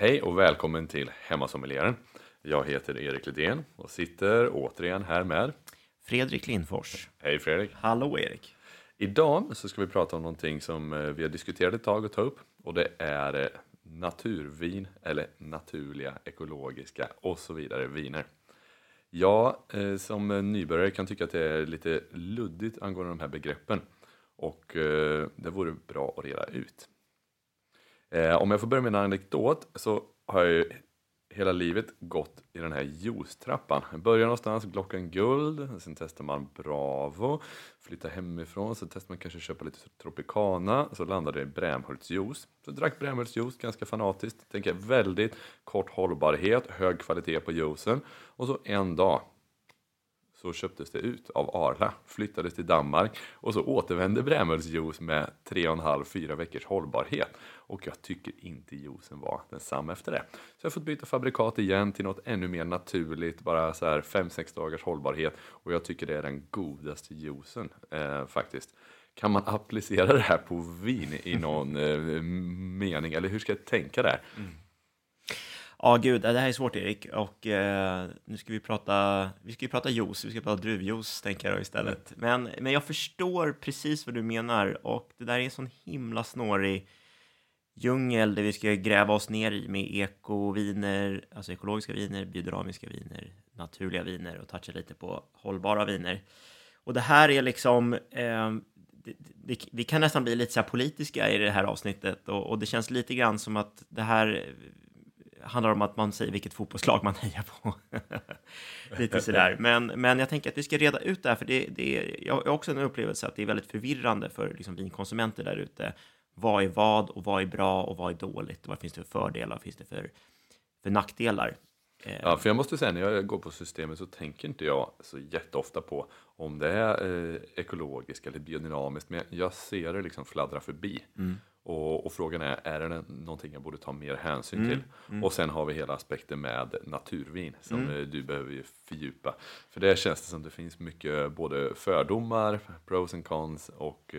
Hej och välkommen till Hemmasommelieren. Jag heter Erik Lidén och sitter återigen här med Fredrik Lindfors. Hej Fredrik! Hallå Erik! Idag så ska vi prata om någonting som eh, vi har diskuterat ett tag och ta upp och det är eh, naturvin eller naturliga, ekologiska och så vidare viner. Jag eh, som nybörjare kan tycka att det är lite luddigt angående de här begreppen och det vore bra att reda ut. Eh, om jag får börja med en anekdot så har jag hela livet gått i den här juicetrappan. Börjar någonstans, Glocken Guld, sen testar man Bravo, flyttar hemifrån, så testar man kanske köpa lite Tropicana, så landade det i Brämhultsjuice. Så drack Brämhultsjuice ganska fanatiskt, tänker väldigt kort hållbarhet, hög kvalitet på juicen. Och så en dag så köptes det ut av Arla, flyttades till Danmark och så återvände Brämhultsjuice med 3,5-4 veckors hållbarhet. Och jag tycker inte juicen var densamma efter det. Så jag har fått byta fabrikat igen till något ännu mer naturligt, bara så här 5-6 dagars hållbarhet. Och jag tycker det är den godaste juicen eh, faktiskt. Kan man applicera det här på vin i någon eh, mening, eller hur ska jag tänka där? Mm. Ja, gud, det här är svårt Erik. Och eh, nu ska vi prata, vi ska ju prata juice, vi ska prata druvjuice tänker jag istället. Men, men jag förstår precis vad du menar och det där är en sån himla snårig djungel där vi ska gräva oss ner i med ekoviner, alltså ekologiska viner, biodynamiska viner, naturliga viner och toucha lite på hållbara viner. Och det här är liksom, eh, det, det, vi kan nästan bli lite så politiska i det här avsnittet och, och det känns lite grann som att det här eh, handlar om att man säger vilket fotbollslag man hejar på. Lite sådär. Men, men jag tänker att vi ska reda ut det här, för det, det är, jag har också en upplevelse att det är väldigt förvirrande för liksom, vinkonsumenter där ute. Vad är vad och vad är bra och vad är dåligt? Vad finns det för fördelar? Vad finns det för, för nackdelar? Eh, ja, för jag måste säga när jag går på systemet så tänker inte jag så jätteofta på om det är eh, ekologiskt eller biodynamiskt, men jag ser det liksom fladdra förbi. Mm. Och, och, frågan är, är det någonting jag borde ta mer hänsyn mm. till? Mm. Och sen har vi hela aspekten med naturvin som mm. Eh, du behöver fördjupa. För det känns det som det finns mycket både fördomar, pros and cons och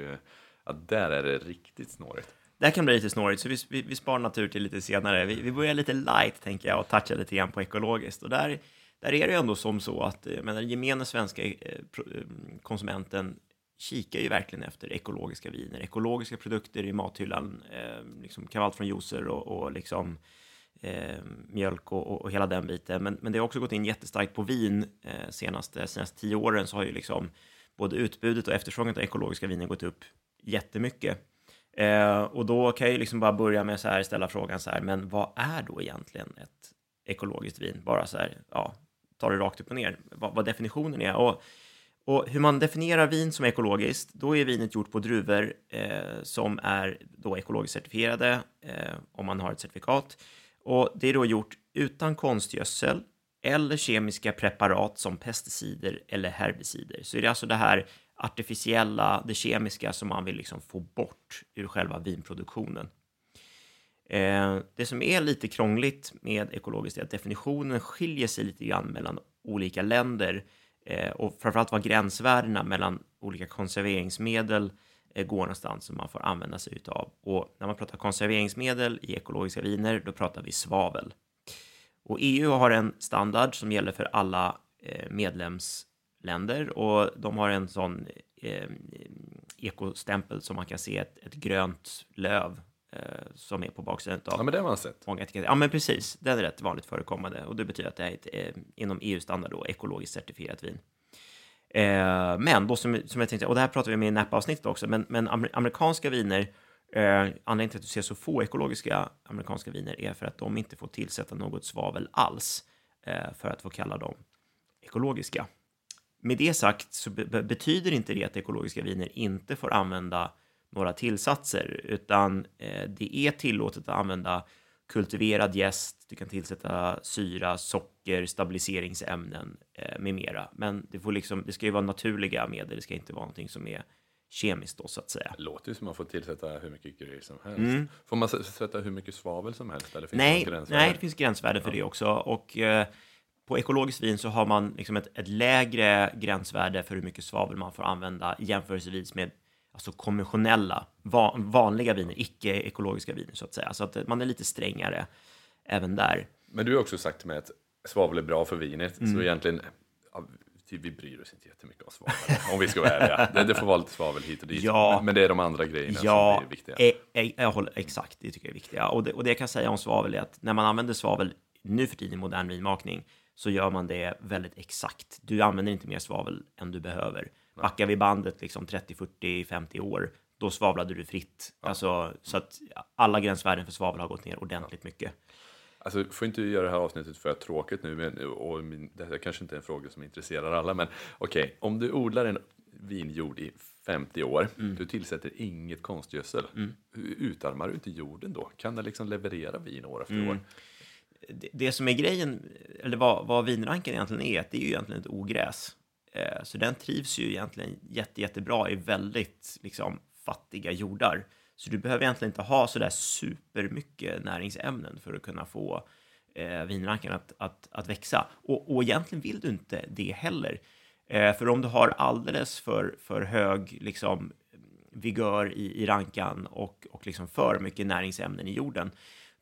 ja, där är det riktigt snårigt. Det här kan bli lite snårigt, så vi, vi, vi sparar natur till lite senare. Vi, vi börjar lite light, tänker jag, och touchar lite grann på ekologiskt. Och där, där är det ju ändå som så att eh, men den gemene svenska eh, eh, konsumenten kikar ju verkligen efter ekologiska viner, ekologiska produkter i mathyllan, eh, liksom kan vara allt från juicer och, och liksom eh, mjölk och, och, hela den biten. Men, men det har också gått in jättestarkt på vin eh, senaste, senaste tio åren så har ju liksom både utbudet och efterfrågan av ekologiska viner gått upp jättemycket. Eh, och då kan jag ju liksom bara börja med så här ställa frågan så här, men vad är då egentligen ett ekologiskt vin? Bara så här, ja, ta det rakt upp och ner, vad, vad definitionen är. Och och hur man definierar vin som ekologiskt, då är vinet gjort på druvor eh, som är då ekologiskt certifierade eh, om man har ett certifikat. Och det är då gjort utan konstgödsel eller kemiska preparat som pesticider eller herbicider. Så är det alltså det här artificiella, det kemiska som man vill liksom få bort ur själva vinproduktionen. Eh, det som är lite krångligt med ekologiskt är att definitionen skiljer sig lite grann mellan olika länder eh, och framförallt var gränsvärdena mellan olika konserveringsmedel eh, går någonstans som man får använda sig utav. Och när man pratar konserveringsmedel i ekologiska viner, då pratar vi svavel. Och EU har en standard som gäller för alla eh, medlems medlemsländer och de har en sån eh, ekostämpel som man kan se ett, ett grönt löv eh, som är på baksidan av. Ja, men det har man sett. Många etiketter. Ja, men precis. Det är rätt vanligt förekommande och det betyder att det är ett eh, inom EU-standard då ekologiskt certifierat vin. Eh, men då som, som jag tänkte, och det här pratar vi med i Napa-avsnittet också, men, men amerikanska viner, eh, anledningen till att du ser så få ekologiska amerikanska viner är för att de inte får tillsätta något svavel alls eh, för att få kalla dem ekologiska. Med det sagt så be betyder inte det att ekologiska viner inte får använda några tillsatser, utan eh, det är tillåtet att använda kultiverad jäst, du kan tillsätta syra, socker, stabiliseringsämnen eh, med mera. Men det, får liksom, det ska ju vara naturliga medel, det ska inte vara någonting som är kemiskt då så att säga. Det låter ju som att man får tillsätta hur mycket grejer som helst. Mm. Får man sätta hur mycket svavel som helst? Eller finns nej, det nej, det finns gränsvärde för ja. det också. Och eh, på ekologiskt vin så har man liksom ett, ett, lägre gränsvärde för hur mycket svavel man får använda jämförelsevis med alltså konventionella, va, vanliga viner, icke-ekologiska viner så att säga. Så att man är lite strängare även där. Men du har också sagt till mig att svavel är bra för vinet, Mm. så egentligen ja, typ, vi bryr oss inte jättemycket om svavel, om vi ska vara ärliga. Det, det får vara lite svavel hit och dit, Ja. men, men det är de andra grejerna Ja, som är viktiga. e- e- jag håller, exakt, det tycker jag är viktiga. Och det, och det jag kan säga om svavel är att när man använder svavel nu för tiden i modern vinmakning så gör man det väldigt exakt. Du använder inte mer svavel än du behöver. Backar vi bandet liksom 30, 40, 50 år, då svavlade du fritt. Alltså, så att alla gränsvärden för svavel har gått ner ordentligt mycket. Alltså, får inte göra det här avsnittet för tråkigt nu, men, och min, det här kanske inte är en fråga som intresserar alla, men okej, om du odlar en vinjord i 50 år, Mm. du tillsätter inget konstgödsel, hur utarmar du inte jorden då? Kan den liksom leverera vin år Mm. efter år? Det, det som är grejen, eller vad, vad vinranken egentligen är, det är ju egentligen ett ogräs. Eh, så den trivs ju egentligen jätte, jättebra i väldigt liksom, fattiga jordar. Så du behöver egentligen inte ha sådär supermycket näringsämnen för att kunna få eh, vinranken att, att, att växa. Och, och egentligen vill du inte det heller. Eh, för om du har alldeles för, för hög liksom, vigör i, i rankan och, och liksom för mycket näringsämnen i jorden,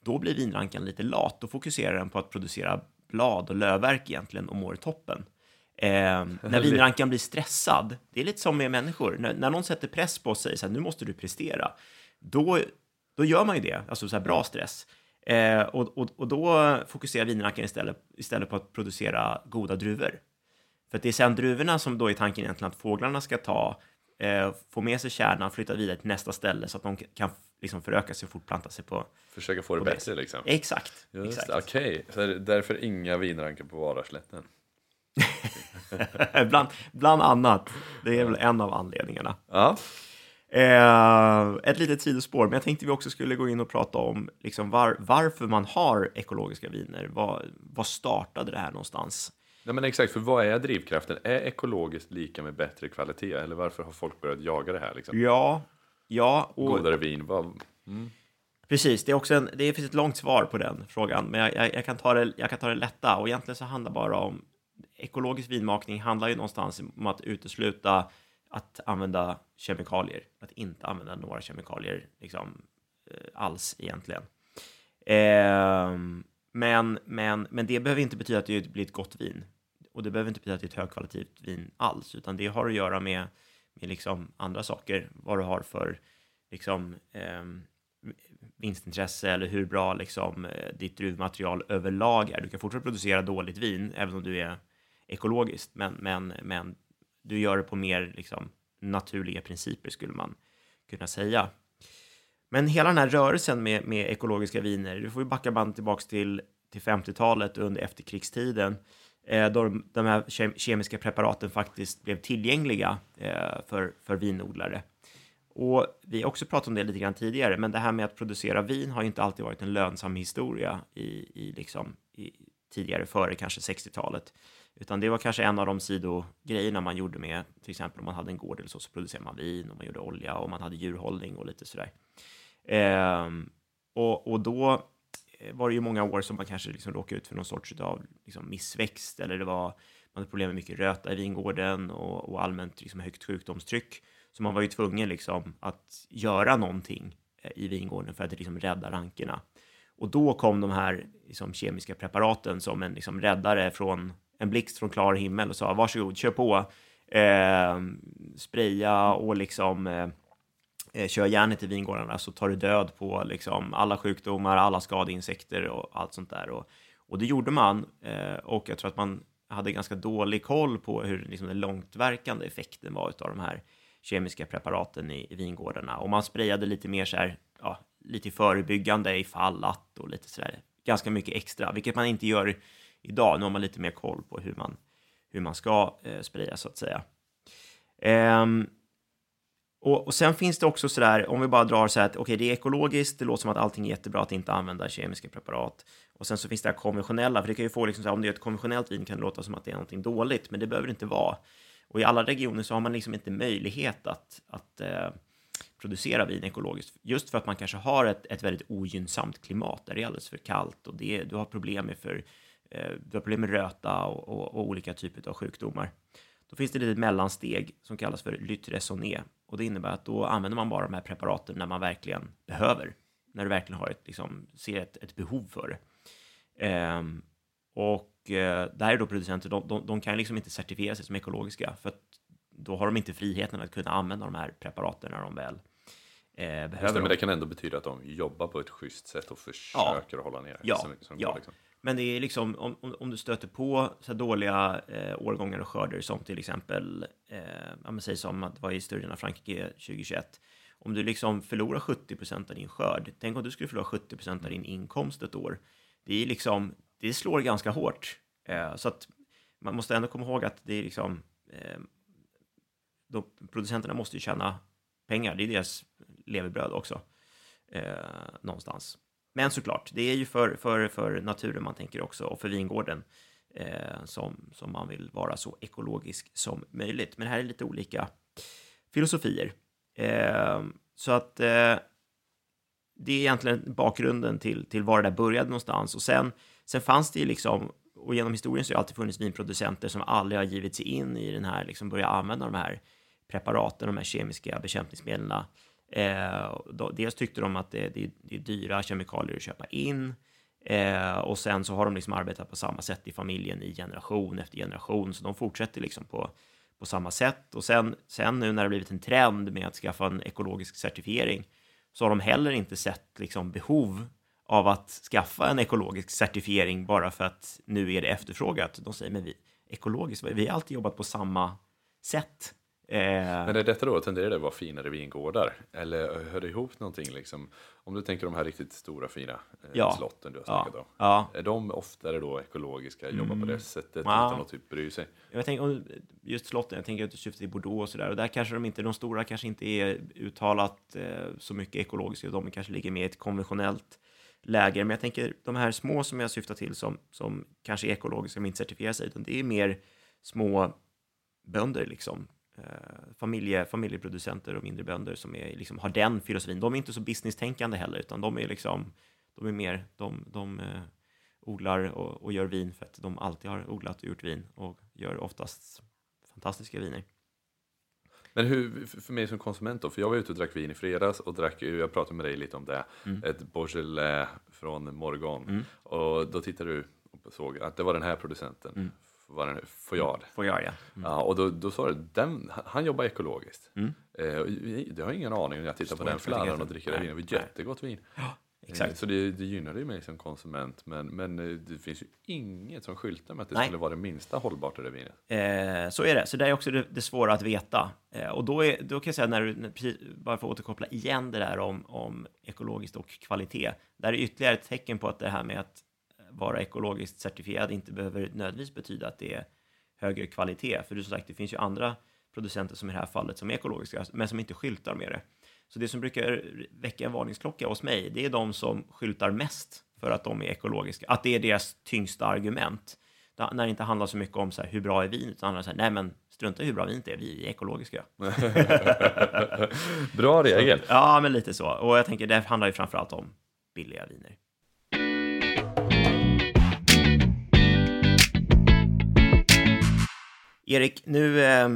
då blir vinrankan lite lat. Då fokuserar den på att producera blad och lövverk egentligen och mår toppen. Eh, när vinrankan blir stressad, det är lite som med människor, när, när någon sätter press på sig, så här, nu måste du prestera, då, då gör man ju det, alltså så här bra stress. Eh, och, och, och då fokuserar vinrankan istället, istället på att producera goda druvor. För att det är sen druvorna som då är tanken egentligen att fåglarna ska ta, eh, få med sig kärnan, flytta vidare till nästa ställe så att de kan liksom föröka sig och fortplanta sig på... Försöka få det bättre liksom? Exakt. Just exakt. Okej, det därför inga vinrankar på Varaslätten? bland, bland annat. Det är väl en av anledningarna. Ja, Eh, ett litet sidospår, men jag tänkte vi också skulle gå in och prata om liksom var, varför man har ekologiska viner. Vad, vad startade det här någonstans? Nej, men exakt, för vad är drivkraften? Är ekologiskt lika med bättre kvalitet? Eller varför har folk börjat jaga det här? Liksom? Ja, ja, och Godare vin, vad... precis. Det, är också en, det finns ett långt svar på den frågan, men jag, jag, jag, kan ta det, jag kan ta det lätta. Och egentligen så handlar det bara om ekologisk vinmakning handlar ju någonstans om att utesluta att använda kemikalier, att inte använda några kemikalier liksom, eh, alls egentligen. Ehm, men, men, men det behöver inte betyda att det blir ett gott vin. Och det behöver inte betyda att det är ett högkvalitativt vin alls, utan det har att göra med, med liksom andra saker, vad du har för liksom, eh, vinstintresse eller hur bra liksom, eh, ditt druvmaterial överlag är. Du kan fortfarande producera dåligt vin, även om du är ekologiskt, men, men, men du gör det på mer liksom, naturliga principer, skulle man kunna säga. Men hela den här rörelsen med, med ekologiska viner, du får ju backa bandet tillbaks till, till 50-talet under efterkrigstiden, eh, Eh, då de, de här ke kemiska preparaten faktiskt blev tillgängliga eh, för, för vinodlare. Och vi har också pratat om det lite grann tidigare, men det här med att producera vin har ju inte alltid varit en lönsam historia i, i, liksom, i tidigare, före kanske 60-talet. Utan det var kanske en av de sidogrejerna man gjorde med, till exempel om man hade en gård eller så, så producerade man vin och man gjorde olja och man hade djurhållning och lite sådär. Ehm, och, och då Eh, var det ju många år som man kanske liksom råkade ut för någon sorts av liksom missväxt eller det var, man hade problem med mycket röta i vingården och, och allmänt liksom högt sjukdomstryck. Så man var ju tvungen liksom att göra någonting eh, i vingården för att liksom rädda rankerna. Och då kom de här liksom, kemiska preparaten som en liksom, räddare från en blixt från klar himmel och sa varsågod, kör på, eh, spraya och liksom eh, Eh, kör järnet i vingårdarna så tar det död på liksom, alla sjukdomar, alla skadeinsekter och allt sånt där. Och, och det gjorde man eh, och jag tror att man hade ganska dålig koll på hur liksom, den långtverkande effekten var av de här kemiska preparaten i, i vingårdarna. Och man sprayade lite mer så här, ja, lite förebyggande ifall att och lite så där, ganska mycket extra, vilket man inte gör idag. Nu har man lite mer koll på hur man, hur man ska eh, spraya så att säga. Ehm, och, och sen finns det också så där, om vi bara drar så här att okej, okay, det är ekologiskt, det låter som att allting är jättebra att inte använda kemiska preparat. Och sen så finns det här konventionella, för det kan ju få liksom så här, om det är ett konventionellt vin kan det låta som att det är någonting dåligt, men det behöver det inte vara. Och i alla regioner så har man liksom inte möjlighet att, att eh, producera vin ekologiskt, just för att man kanske har ett, ett väldigt ogynnsamt klimat där det är alldeles för kallt och det, du har problem med, för, eh, du har problem med röta och, och, och, olika typer av sjukdomar. Då finns det ett litet mellansteg som kallas för lytresoné och det innebär att då använder man bara de här preparaten när man verkligen behöver, när du verkligen har ett, liksom, ser ett, ett behov för det. Ehm, och eh, där är då producenter, de, de, de kan liksom inte certifiera sig som ekologiska för att då har de inte friheten att kunna använda de här preparaten när de väl eh, behöver det, dem. men det kan ändå betyda att de jobbar på ett schysst sätt och försöker att hålla ner Ja, så mycket som ja. går. Liksom. Men det är liksom om, om, om du stöter på så dåliga eh, årgångar och skörder som till exempel, eh, ja, men säg som att det var i studierna Frankrike 2021. Om du liksom förlorar 70 procent av din skörd, tänk om du skulle förlora 70 procent av din inkomst ett år. Det är liksom, det slår ganska hårt. Eh, så att man måste ändå komma ihåg att det är liksom, eh, de, producenterna måste ju tjäna pengar, det är deras levebröd också, eh, någonstans. Men såklart, det är ju för, för, för naturen man tänker också och för vingården eh, som, som man vill vara så ekologisk som möjligt. Men här är lite olika filosofier. Eh, så att eh, det är egentligen bakgrunden till, till var det där började någonstans. Och sen, sen fanns det ju liksom, och genom historien så har det alltid funnits vinproducenter som aldrig har givit sig in i den här, liksom börja använda de här preparaten, de här kemiska bekämpningsmedlen. Eh, då, dels tyckte de att det, det, det är dyra kemikalier att köpa in. Eh, och sen så har de liksom arbetat på samma sätt i familjen i generation efter generation, så de fortsätter liksom på, på samma sätt. Och sen, sen nu när det blivit en trend med att skaffa en ekologisk certifiering så har de heller inte sett liksom behov av att skaffa en ekologisk certifiering bara för att nu är det efterfrågat. De säger, men vi ekologiskt, vi har alltid jobbat på samma sätt. Eh, Men är detta då, tenderar det att vara finare vingårdar? Eller hör det ihop någonting liksom? Om du tänker de här riktigt stora fina eh, Ja. slotten du har ja, snackat om. ja, Är de oftare då ekologiska, jobbar på det sättet Ja. utan att typ bry sig? Jag tänker, just slotten, jag tänker att du syftar i Bordeaux och sådär, och där kanske de inte, de stora kanske inte är uttalat eh, så mycket ekologiska, de kanske ligger mer i ett konventionellt läger, men jag tänker de här små som jag syftar till som, som kanske är ekologiska men inte certifierar sig, utan det är mer små bönder liksom. Eh, familje, familjeproducenter och mindre bönder som är, liksom, har den filosofin. De är inte så business-tänkande heller, utan de är liksom, de är mer, de, de eh, odlar och, och gör vin för att de alltid har odlat och gjort vin och gör oftast fantastiska viner. Men hur, för mig som konsument då, för jag var ute och drack vin i fredags och drack, jag pratade med dig lite om det, Mm. ett Beaujolais från Morgon. Och då tittade du och såg att det var den här producenten, Mm. Var den, Foyard. Får jag ja. Ja, och då, då sa du, den, han jobbar ekologiskt. Mm. Eh, det har jag ingen aning när jag tittar på Står den på fladran och dricker det vinet. Det var jättegott vin. Exakt. Eh, Så det, det gynnade ju mig som konsument. Men, men eh, det finns ju inget som skyltar med att det Nej. skulle vara det minsta hållbart i det vinet. Eh, så är det. Så det är också det, det svåra att veta. Eh, och då, är, då kan jag säga, när du, precis, bara för att återkoppla igen det där om, om ekologiskt och kvalitet. Där är ytterligare ett tecken på att det här med att vara ekologiskt certifierad inte behöver nödvändigtvis betyda att det är högre kvalitet. För det, som sagt, det finns ju andra producenter som i det här fallet som är ekologiska, men som inte skyltar med det. Så det som brukar väcka en varningsklocka hos mig, det är de som skyltar mest för att de är ekologiska. Att det är deras tyngsta argument. När det inte handlar så mycket om så här, hur bra är vinet, utan handlar så här, nej men strunta i hur bra vinet är, vi är ekologiska. Bra regel. Ja, men lite så. Och jag tänker, det handlar ju framförallt om billiga viner. Erik, nu eh,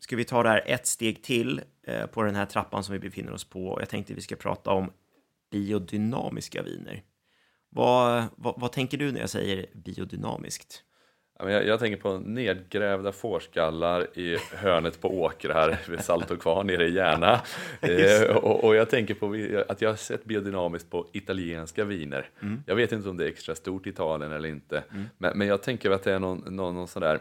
ska vi ta det här ett steg till eh, på den här trappan som vi befinner oss på. Jag tänkte vi ska prata om biodynamiska viner. Vad, vad, vad tänker du när jag säger biodynamiskt? Jag, jag tänker på nedgrävda fårskallar i hörnet på åkrar vid Saltokvarn nere i Järna. Eh, och, och jag tänker på att jag har sett biodynamiskt på italienska viner. Jag vet inte om det är extra stort i Italien eller inte. Men, men jag tänker att det är någon, någon, någon sån där,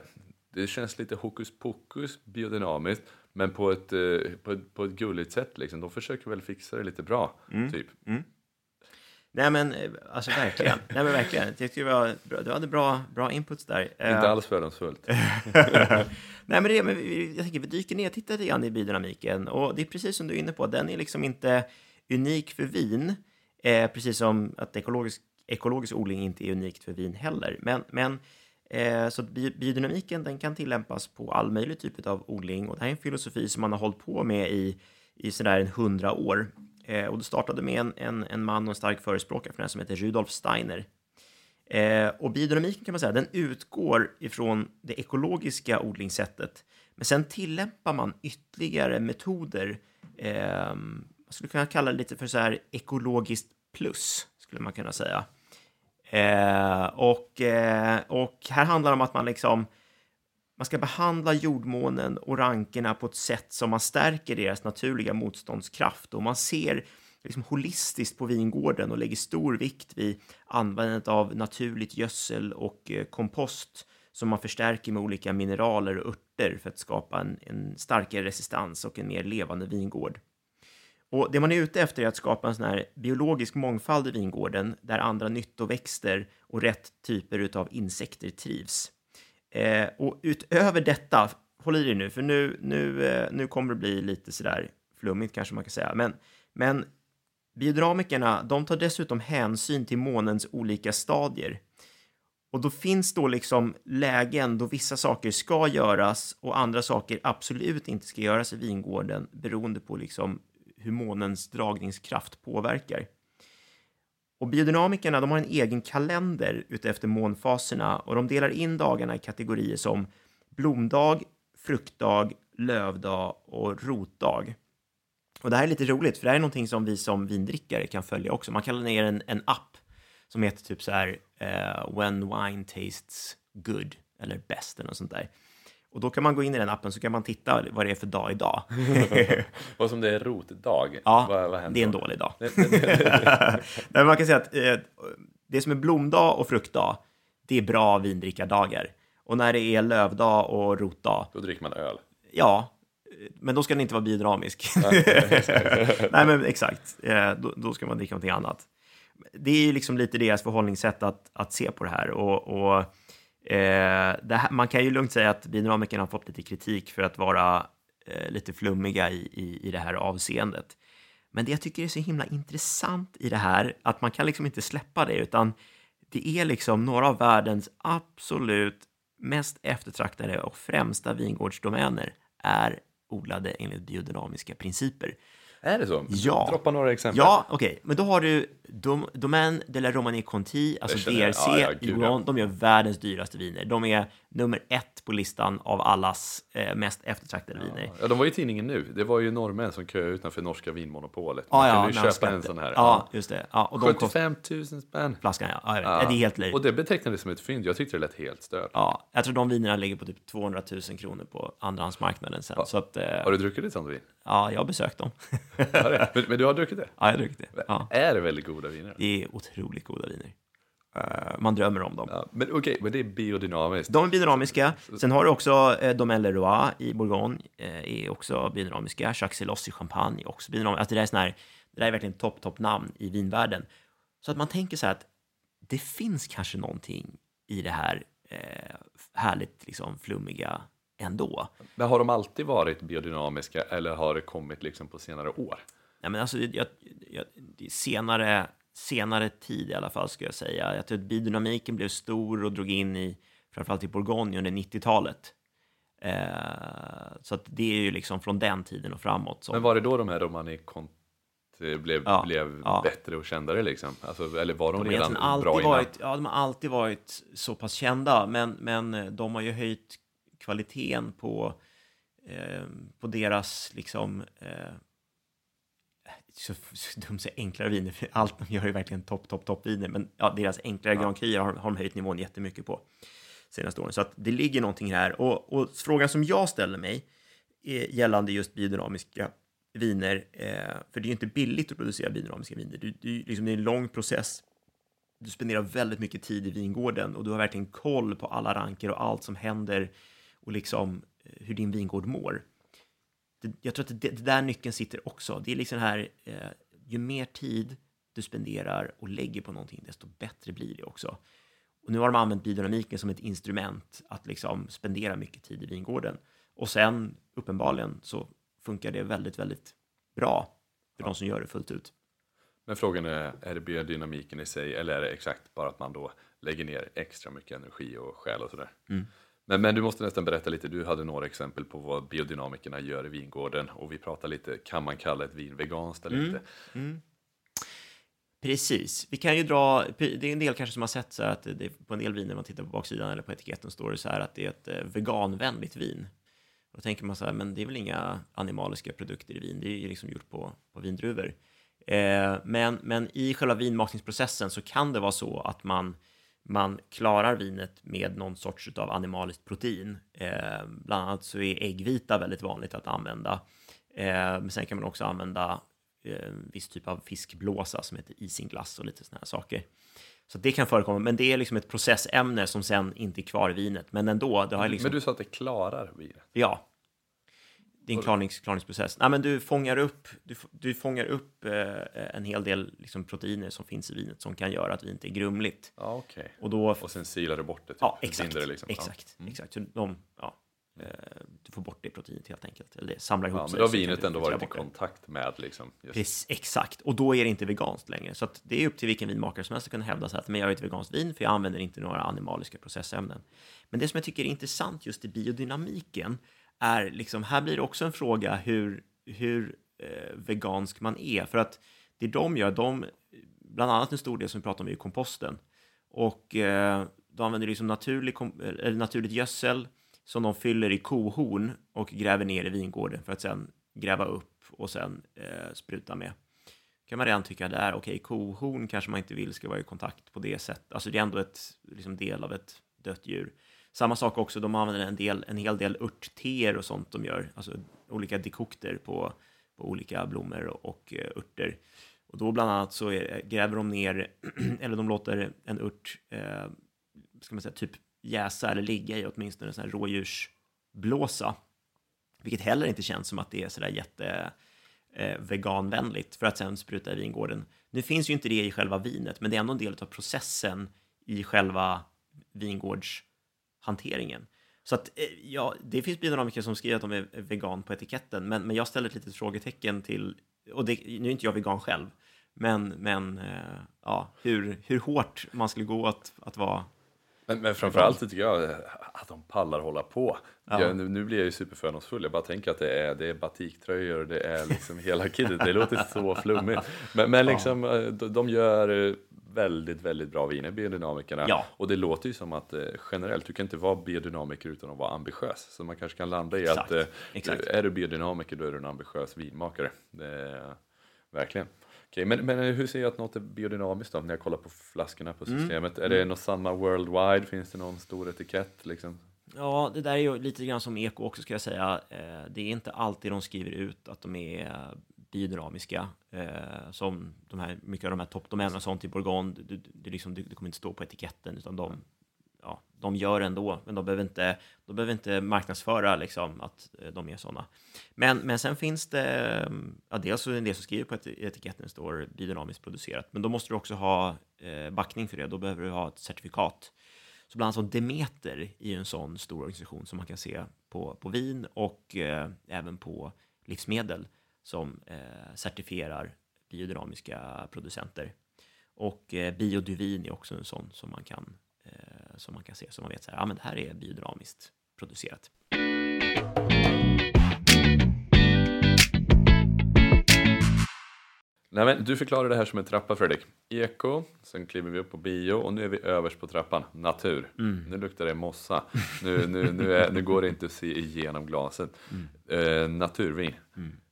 det känns lite hokus pokus biodynamiskt. Men på ett, eh, på ett, på ett gulligt sätt liksom. De försöker väl fixa det lite bra, typ. Nej men eh, alltså verkligen, nej men verkligen. Jag tyckte det var bra. Du hade bra, bra inputs där. Eh, Inte alls fördomsfullt. Nej, men det, men vi, jag tänker vi dyker ner, tittar lite grann i biodynamiken och det är precis som du är inne på, den är liksom inte unik för vin, eh, precis som att ekologisk, ekologisk odling inte är unikt för vin heller. Men, men eh, Eh, så att biodynamiken den kan tillämpas på all möjlig typ av odling och det här är en filosofi som man har hållit på med i, i sådär en hundra år. Eh, och det startade med en, en, en man och en stark förespråkare för den här som heter Rudolf Steiner. Eh, och biodynamiken kan man säga, den utgår ifrån det ekologiska odlingssättet. Men sen tillämpar man ytterligare metoder. Eh, man skulle kunna kalla det lite för så här ekologiskt plus, skulle man kunna säga. Eh, och, eh, och här handlar det om att man liksom man ska behandla jordmånen och rankerna på ett sätt som man stärker deras naturliga motståndskraft och man ser liksom holistiskt på vingården och lägger stor vikt vid användandet av naturligt gödsel och eh, kompost som man förstärker med olika mineraler och örter för att skapa en, en starkare resistans och en mer levande vingård. Och det man är ute efter är att skapa en sån här biologisk mångfald i vingården där andra nyttoväxter och rätt typer av insekter trivs. Eh, och utöver detta, håll i dig nu, för nu, nu, eh, nu kommer det bli lite sådär flummigt kanske man kan säga, men, men biodramikerna, de tar dessutom hänsyn till månens olika stadier. Och då finns då liksom lägen då vissa saker ska göras och andra saker absolut inte ska göras i vingården beroende på liksom hur månens dragningskraft påverkar. Och biodynamikerna de har en egen kalender utefter månfaserna och de delar in dagarna i kategorier som blomdag, fruktdag, lövdag och rotdag. Och det här är lite roligt, för det här är någonting som vi som vindrickare kan följa också. Man kan ladda ner en, en app som heter typ så här uh, When Wine Tastes Good eller Best eller något sånt där. Och då kan man gå in i den appen så kan man titta vad det är för dag idag. och som det är rotdag, ja, vad, vad det är en dålig dag. Nej, man kan säga att eh, det som är blomdag och fruktdag, det är bra vindrickardagar. Och när det är lövdag och rotdag, då dricker man öl. Ja, men då ska den inte vara biodynamisk. Nej, men exakt. Eh, då, då, ska man dricka någonting annat. Det är ju liksom lite deras förhållningssätt att, att se på det här. Och, och Eh, här, man kan ju lugnt säga att biodynamikerna har fått lite kritik för att vara eh, lite flummiga i, i, i det här avseendet. Men det jag tycker är så himla intressant i det här, att man kan liksom inte släppa det, utan det är liksom några av världens absolut mest eftertraktade och främsta vingårdsdomäner är odlade enligt biodynamiska principer. Är det så? Ja. Droppa några exempel. Ja, okej. Okay. Men då har du Dom, Domaine de la Romanie Conti, alltså DRC, ja, ja, i Bourgogne. De gör världens dyraste viner. De är nummer ett på listan av allas eh, mest eftertraktade ja. viner. Ja, de var i tidningen nu. Det var ju norrmän som köade utanför norska vinmonopolet. Man ja, kunde ju köpa en sån här. Ja, just det. Ja, och de 75 000 spänn. Flaskan, ja. ja, ja. Det är helt löjligt. Och det betecknades som ett fynd. Jag tyckte det lät helt stört. Ja, jag tror de vinerna ligger på typ 200 000 kronor på andrahandsmarknaden sen. Så att, eh... Har du druckit ett sånt vin? Ja, jag har besökt dem. men, men, du har druckit det? Ja, jag har druckit det. Ja. Är det väldigt goda viner? Det är otroligt goda viner. Uh, man drömmer om dem. Ja, men okej, okay, men det är biodynamiskt. De är biodynamiska. Sen har du också eh, Domaine Leroy i Bourgogne, eh, är också biodynamiska. Jacques Celos i Champagne är också biodynamiska. Alltså det, där är sån här, det där är verkligen topp, topp namn i vinvärlden. Så att man tänker så här att det finns kanske någonting i det här eh, härligt liksom, flummiga ändå. Men har de alltid varit biodynamiska eller har det kommit liksom på senare år? Nej, men alltså, jag, jag, senare, senare tid i alla fall, skulle jag säga. Jag tror att biodynamiken blev stor och drog in i framförallt i Bourgogne under 90-talet. Eh, så att det är ju liksom från den tiden och framåt. Som... Men var det då de här Romani blev, ja, blev ja. bättre och kändare liksom? Alltså, eller var de, de redan bra innan? Varit, ja, de har alltid varit så pass kända, men, men de har ju höjt kvaliteten på, eh, på deras liksom eh, så, så dumt säga enklare viner, för allt de gör är verkligen topp, topp, topp viner. Men ja, deras enklare ja. Grand Cru har, har de höjt nivån jättemycket på senaste åren. Så att det ligger någonting här. Och, och frågan som jag ställer mig är gällande just biodynamiska viner, eh, för det är ju inte billigt att producera biodynamiska viner. Du, du, liksom, det är en lång process. Du spenderar väldigt mycket tid i vingården och du har verkligen koll på alla ranker och allt som händer och liksom eh, hur din vingård mår det, jag tror att det, det, där nyckeln sitter också. Det är liksom här, eh, ju mer tid du spenderar och lägger på någonting, desto bättre blir det också. Och nu har de använt biodynamiken som ett instrument att liksom spendera mycket tid i vingården. Och sen uppenbarligen så funkar det väldigt, väldigt bra för ja. de som gör det fullt ut. Men frågan är, är det biodynamiken i sig eller är det exakt bara att man då lägger ner extra mycket energi och själ och sådär? Mm. Men, men du måste nästan berätta lite, du hade några exempel på vad biodynamikerna gör i vingården och vi pratar lite, kan man kalla ett vin veganskt eller mm. inte? Mm. Precis, vi kan ju dra, det är en del kanske som har sett så att det, på en del viner man tittar på baksidan eller på etiketten står det så här att det är ett eh, veganvänligt vin. Då tänker man så här, men det är väl inga animaliska produkter i vin, det är ju liksom gjort på, på vindruvor. Eh, men, men i själva vinmakningsprocessen så kan det vara så att man, man klarar vinet med någon sorts av animaliskt protein. Eh, bland annat så är äggvita väldigt vanligt att använda. Eh, men sen kan man också använda eh, viss typ av fiskblåsa som heter isinglass och lite sådana här saker. Så det kan förekomma, men det är liksom ett processämne som sen inte är kvar i vinet. Men ändå, det har liksom... Men du sa att det klarar vinet? Ja. En klarnings, klarningsprocess. Nej, men du fångar upp, du, du fångar upp eh, en hel del liksom, proteiner som finns i vinet som kan göra att vinet är grumligt. Ja, okej. Och, då, Och sen silar du bort det? Typ. ja, exakt. det liksom. Exakt. Mm. exakt. Så de, ja, eh, du får bort det proteinet helt enkelt. Eller det samlar ihop Ja, men sig. då har vinet ändå varit i kontakt med liksom. Just. Precis, exakt, och då är det inte veganskt längre. Så det är upp till vilken vinmakare som helst att kunna hävda sig att men jag är ett veganskt vin för jag använder inte några animaliska processämnen. Men det som jag tycker är intressant just i biodynamiken är liksom, här blir det också en fråga hur, hur eh, vegansk man är. För att det de gör, de, bland annat en stor del som vi pratar om är komposten. Och eh, de använder liksom naturlig, kom- eller naturligt gödsel som de fyller i kohorn och gräver ner i vingården för att sen gräva upp och sen eh, spruta med. kan man redan tycka det är okej, kohorn kanske man inte vill ska vara i kontakt på det sättet. Alltså det är ändå ett liksom, del av ett dött djur. Samma sak också, de använder en, del, en hel del örtteer och sånt de gör, alltså olika dekokter på, på olika blommor och, och eh, örter. Och då bland annat så är, gräver de ner, eller de låter en ört, eh, ska man säga, typ jäsa eller ligga i åtminstone en sån här rådjursblåsa. Vilket heller inte känns som att det är sådär jätte eh, veganvänligt för att sen spruta i vingården. Nu finns ju inte det i själva vinet, men det är ändå en del av processen i själva vingårds vingårdshanteringen. Så att, eh, ja, det finns biodynamiker som skriver att de är vegan på etiketten, men, men jag ställer ett litet frågetecken till, och det, nu är inte jag vegan själv, men, men eh, ja, hur, hur hårt man skulle gå att, att vara Men, men framförallt tycker jag att de pallar hålla på. Ja. Jag, nu, nu blir jag ju superfördomsfull. Jag bara tänker att det är, det är batiktröjor, det är liksom hela kittet. Det låter så flummigt. Men, men liksom, eh, de, gör väldigt, väldigt bra viner, biodynamikerna. Ja. Och det låter ju som att eh, generellt, du kan inte vara biodynamiker utan att vara ambitiös. Så man kanske kan landa i Exakt, att eh, exakt. är du biodynamiker då är du en ambitiös vinmakare. Det verkligen. Okej, men, men hur ser jag att något är biodynamiskt då, när jag kollar på flaskorna på Mm. systemet? Är det något samma worldwide? Finns det någon stor etikett? Liksom? Ja, det där är ju lite grann som eko också ska jag säga. Eh, Det är inte alltid de skriver ut att de är biodynamiska. eh, Som de här, mycket av de här toppdomänerna och sånt typ i Bourgogne, det, det, det, liksom, det, det kommer inte stå på etiketten, utan de, ja, de gör ändå, men de behöver inte, de behöver inte marknadsföra liksom, att eh, de är sådana. Men, men sen finns det, ja, dels så är det en del som skriver på etiketten står biodynamiskt producerat, men då måste du också ha eh, backning för det, då behöver du ha ett certifikat. Så bland annat Demeter i en sån stor organisation som man kan se på, på vin och eh, även på livsmedel som eh, certifierar biodynamiska producenter. Och eh, Bioduvin är också en sån som man kan, eh, som man kan se, så man vet så här, ja men det här är biodynamiskt producerat. Nej, men du förklarar det här som en trappa Fredrik. Eko, sen kliver vi upp på bio och nu är vi överst på trappan. Natur. Nu luktar det mossa. Nu, nu, nu, är, nu går det inte att se igenom glaset. Eh, naturvin.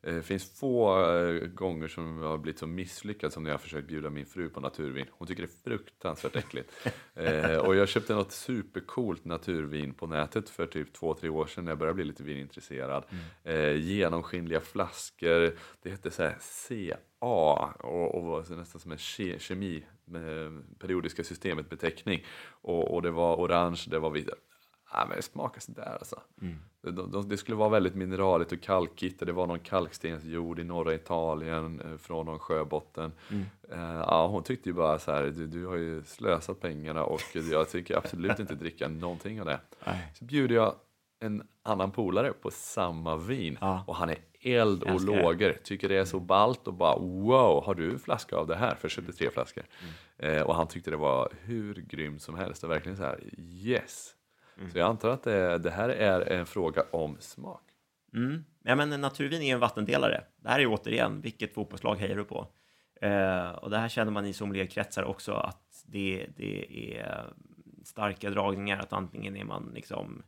Det finns få eh, gånger som jag har blivit så misslyckad som när jag har försökt bjuda min fru på naturvin. Hon tycker det är fruktansvärt äckligt. eh, och jag köpte något supercoolt naturvin på nätet för typ två, tre år sedan när jag började bli lite vinintresserad. Eh, genomskinliga flaskor. Det hette så här CA och, och var nästan som en ke- kemi, periodiska systemet beteckning. Och, och det var orange, det var vitt. Ja, men det smakar sådär alltså. De, de, det skulle vara väldigt mineraligt och kalkigt. Det var någon kalkstensjord i norra Italien eh, från någon sjöbotten. Eh, ja, hon tyckte ju bara så här, du, du har ju slösat pengarna och jag tycker absolut inte dricka någonting av det. Så bjuder jag en annan polare på samma vin Ja. och han är eld och det. lågor, tycker det är så ballt och bara wow, har du en flaska av det här? För jag köpte tre flaskor. Eh, och han tyckte det var hur grymt som helst och verkligen så här yes. Så jag antar att det, det här är en fråga om smak. Mm. Ja, men naturvin är en vattendelare. Det här är återigen, vilket fotbollslag hejar du på? Eh, och det här känner man i sommelierkretsar också, att det, det är starka dragningar, att antingen är man liksom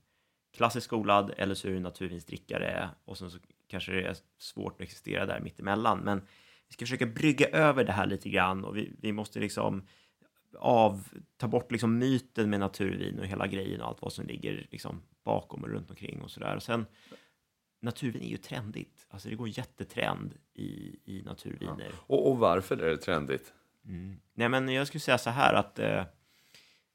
klassiskt skolad eller så är du naturvinsdrickare och sen så kanske det är svårt att existera där mittemellan. Men vi ska försöka brygga över det här lite grann och vi, vi måste liksom av, ta bort liksom myten med naturvin och hela grejen och allt vad som ligger liksom bakom och runt omkring och sådär. Och sen, naturvin är ju trendigt. Alltså det går jättetrend i, i naturviner. Ja. Och, och, varför är det trendigt? Mm. Nej, men jag skulle säga så här att eh,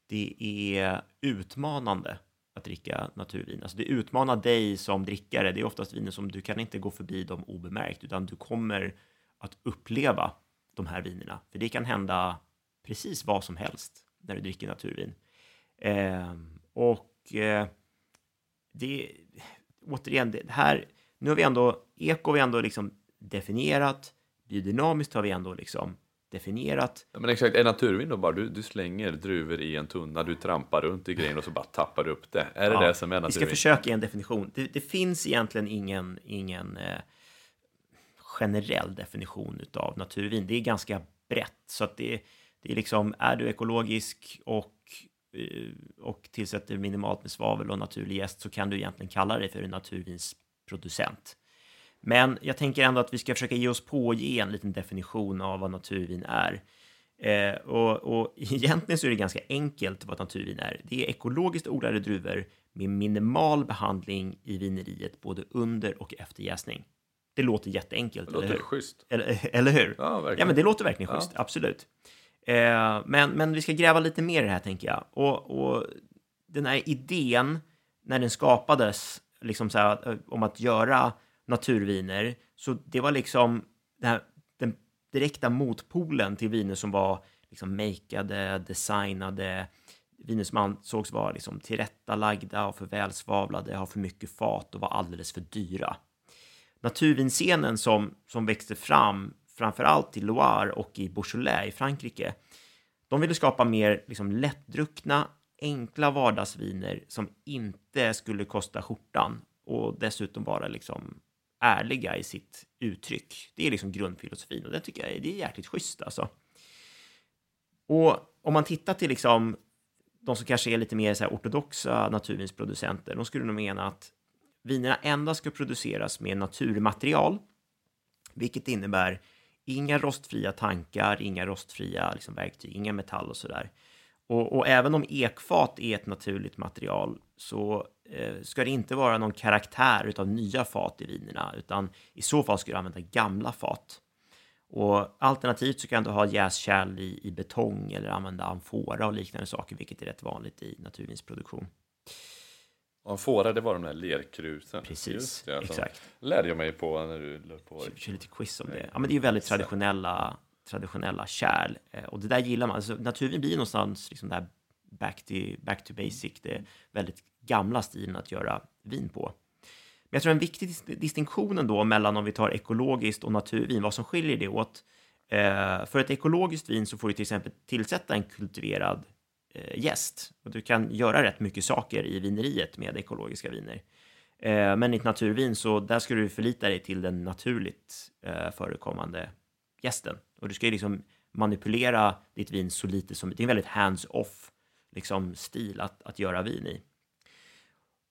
det är utmanande att dricka naturvin. Alltså det utmanar dig som drickare. Det är oftast viner som du kan inte gå förbi dem obemärkt, utan du kommer att uppleva de här vinerna. För det kan hända precis vad som helst när du dricker naturvin. Eh, och eh, det, återigen, det här, nu har vi ändå, eko har vi ändå liksom definierat, biodynamiskt har vi ändå liksom definierat. Ja, men exakt, är naturvin då bara du, du slänger druvor i en tunna, du trampar runt i grejen och så bara tappar du upp det? Är det ja, det som är naturvin? Vi ska försöka ge en definition. Det, det finns egentligen ingen, ingen eh, generell definition av naturvin. Det är ganska brett, så att det, det är liksom, är du ekologisk och eh, och tillsätter minimalt med svavel och naturlig jäst så kan du egentligen kalla dig för en naturvinsproducent. Men jag tänker ändå att vi ska försöka ge oss på och ge en liten definition av vad naturvin är. Eh, och, och egentligen så är det ganska enkelt vad naturvin är. Det är ekologiskt odlade druvor med minimal behandling i vineriet både under och efter jäsning. Det låter jätteenkelt. Det låter eller hur? schysst. Eller, eller hur? Ja, verkligen. Ja, men det låter verkligen schysst, ja. absolut. Eh, men, men vi ska gräva lite mer i det här, tänker jag. Och, och den här idén, när den skapades, liksom så här, eh, om att göra naturviner, så det var liksom den, här, den direkta motpolen till viner som var liksom makeade, designade, viner som ansågs vara liksom tillrättalagda och för välsvavlade, ha för mycket fat och var alldeles för dyra. Naturvinscenen som, som växte fram framförallt i Loire och i Beaujolais i Frankrike. De ville skapa mer liksom, lättdruckna, enkla vardagsviner som inte skulle kosta skjortan och dessutom vara liksom ärliga i sitt uttryck. Det är liksom grundfilosofin och det tycker jag är, det är jäkligt schysst alltså. Och om man tittar till liksom de som kanske är lite mer så här ortodoxa naturvinsproducenter, de skulle nog mena att vinerna endast ska produceras med naturmaterial, vilket innebär inga rostfria tankar, inga rostfria liksom, verktyg, inga metall och sådär. Och, och, även om ekfat är ett naturligt material så eh, ska det inte vara någon karaktär av nya fat i vinerna, utan i så fall ska du använda gamla fat. Och alternativt så kan du ha jäskärl i, i betong eller använda amfora och liknande saker, vilket är rätt vanligt i naturvinsproduktion. Amfora, det var de där lerkrusen. Precis, det, alltså. exakt. lärde jag mig på när du lade på. Kör, kör lite quiz om det. Ja, men det är ju väldigt traditionella, traditionella kärl. Eh, och det där gillar man. Alltså, naturvin blir någonstans liksom där back to, back to basic. Det är väldigt gamla stilen att göra vin på. Men jag tror en viktig distinktion då mellan om vi tar ekologiskt och naturvin, vad som skiljer det åt. Eh, för ett ekologiskt vin så får du till exempel tillsätta en kultiverad eh, gäst. Och du kan göra rätt mycket saker i vineriet med ekologiska viner. Eh, men i ett naturvin så där ska du förlita dig till den naturligt eh, förekommande gästen. Och du ska ju liksom manipulera ditt vin så lite som Det är en väldigt hands-off liksom, stil att, att göra vin i.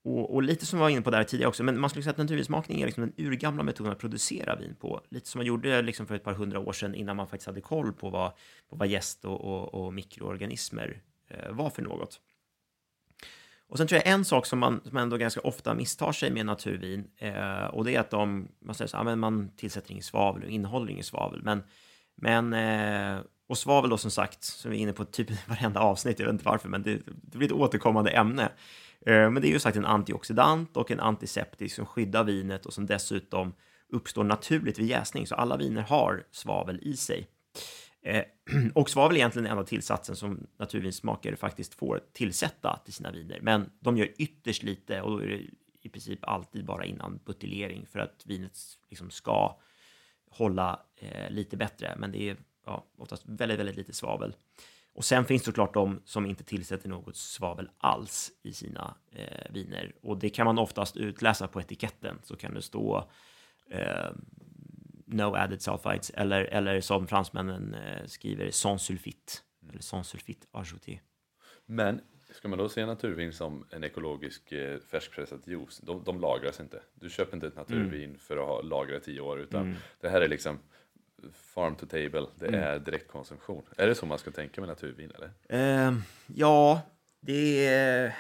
Och, och, lite som vi var inne på där tidigare också, men man skulle säga att naturvinsmakning är liksom den urgamla metoden att producera vin på. Lite som man gjorde liksom för ett par hundra år sedan innan man faktiskt hade koll på vad, på vad gäst och, och, och mikroorganismer Eh, var för något. Och sen tror jag en sak som man, som ändå ganska ofta misstar sig med naturvin, eh, och det är att de, man säger så, ja, man tillsätter ingen svavel och innehåller ingen svavel, men, men eh, och svavel då som sagt, som vi är inne på typ varenda avsnitt, jag vet inte varför, men det, det blir ett återkommande ämne. Eh, men det är ju sagt en antioxidant och en antiseptisk som skyddar vinet och som dessutom uppstår naturligt vid jäsning, så alla viner har svavel i sig. Eh, och svavel är egentligen den enda tillsatsen som naturvinsmakare faktiskt får tillsätta till sina viner. Men de gör ytterst lite och då är det i princip alltid bara innan buteljering för att vinet liksom ska hålla eh, lite bättre. Men det är ja, oftast väldigt, väldigt lite svavel. Och sen finns det såklart de som inte tillsätter något svavel alls i sina eh, viner. Och det kan man oftast utläsa på etiketten. Så kan det stå eh, no added sulfites eller, eller som fransmännen eh, skriver sans sulfite eller sans sulfite ajouté. Men ska man då se naturvin som en ekologisk eh, färskpressad juice, de, de lagras inte. Du köper inte ett naturvin mm. för att ha lagrat tio år utan mm. det här är liksom farm to table, det Mm. är direktkonsumtion. Är det så man ska tänka med naturvin eller? Eh, ja, det är...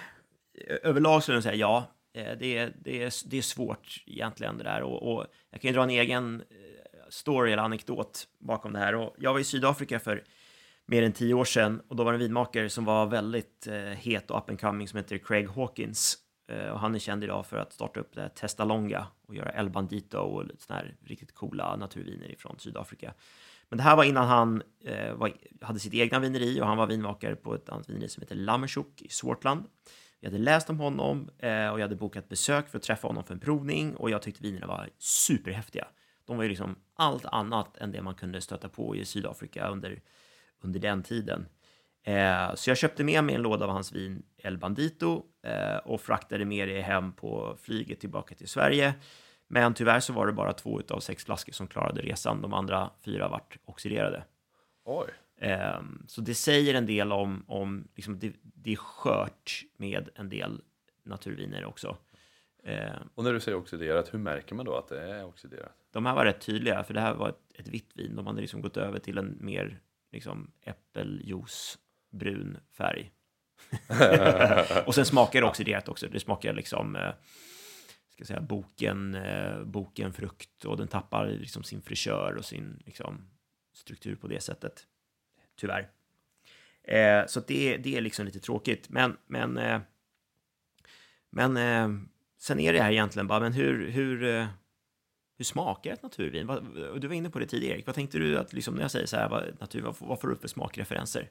Överlag skulle jag säga ja. Eh, det, är, det, är, det är svårt egentligen det där. Och, och jag kan ju dra en egen eh, story eller anekdot bakom det här. Och jag var i Sydafrika för mer än tio år sedan och då var det en vinmakare som var väldigt eh, het och up and coming som heter Craig Hawkins. Eh, och han är känd idag för att starta upp det här Testalonga och göra El Bandito och lite sådana här riktigt coola naturviner från Sydafrika. Men det här var innan han eh, var, hade sitt egna vineri och han var vinmakare på ett annat vineri som heter Lammerchuk i Swartland. Jag hade läst om honom eh, och jag hade bokat besök för att träffa honom för en provning och jag tyckte vinerna var superhäftiga. De var ju liksom allt annat än det man kunde stöta på i Sydafrika under, under den tiden. Eh, så jag köpte med mig en låda av hans vin El Bandito eh, och fraktade med det hem på flyget tillbaka till Sverige. Men tyvärr så var det bara två av sex flaskor som klarade resan. De andra fyra vart oxiderade. Oj, Ehm, så det säger en del om, om liksom det, det är skört med en del naturviner också. Ehm, och när du säger oxiderat, hur märker man då att det är oxiderat? de här var rätt tydliga, för det här var ett, ett vitt vin. De hade liksom gått över till en mer liksom, äppeljuice brun färg. och sen smakar det oxiderat också. Det smakar liksom eh, ska jag säga, boken, eh, boken frukt och den tappar liksom sin fräschör och sin liksom, struktur på det sättet. Tyvärr. Eh, så det, det är liksom lite tråkigt. Men, men, eh, men eh, sen är det här egentligen bara, men hur, hur, eh, hur smakar ett naturvin? Du var inne på det tidigare, Erik. Vad tänkte du att, liksom, när jag säger så här, vad, natur, vad, vad får du upp för smakreferenser?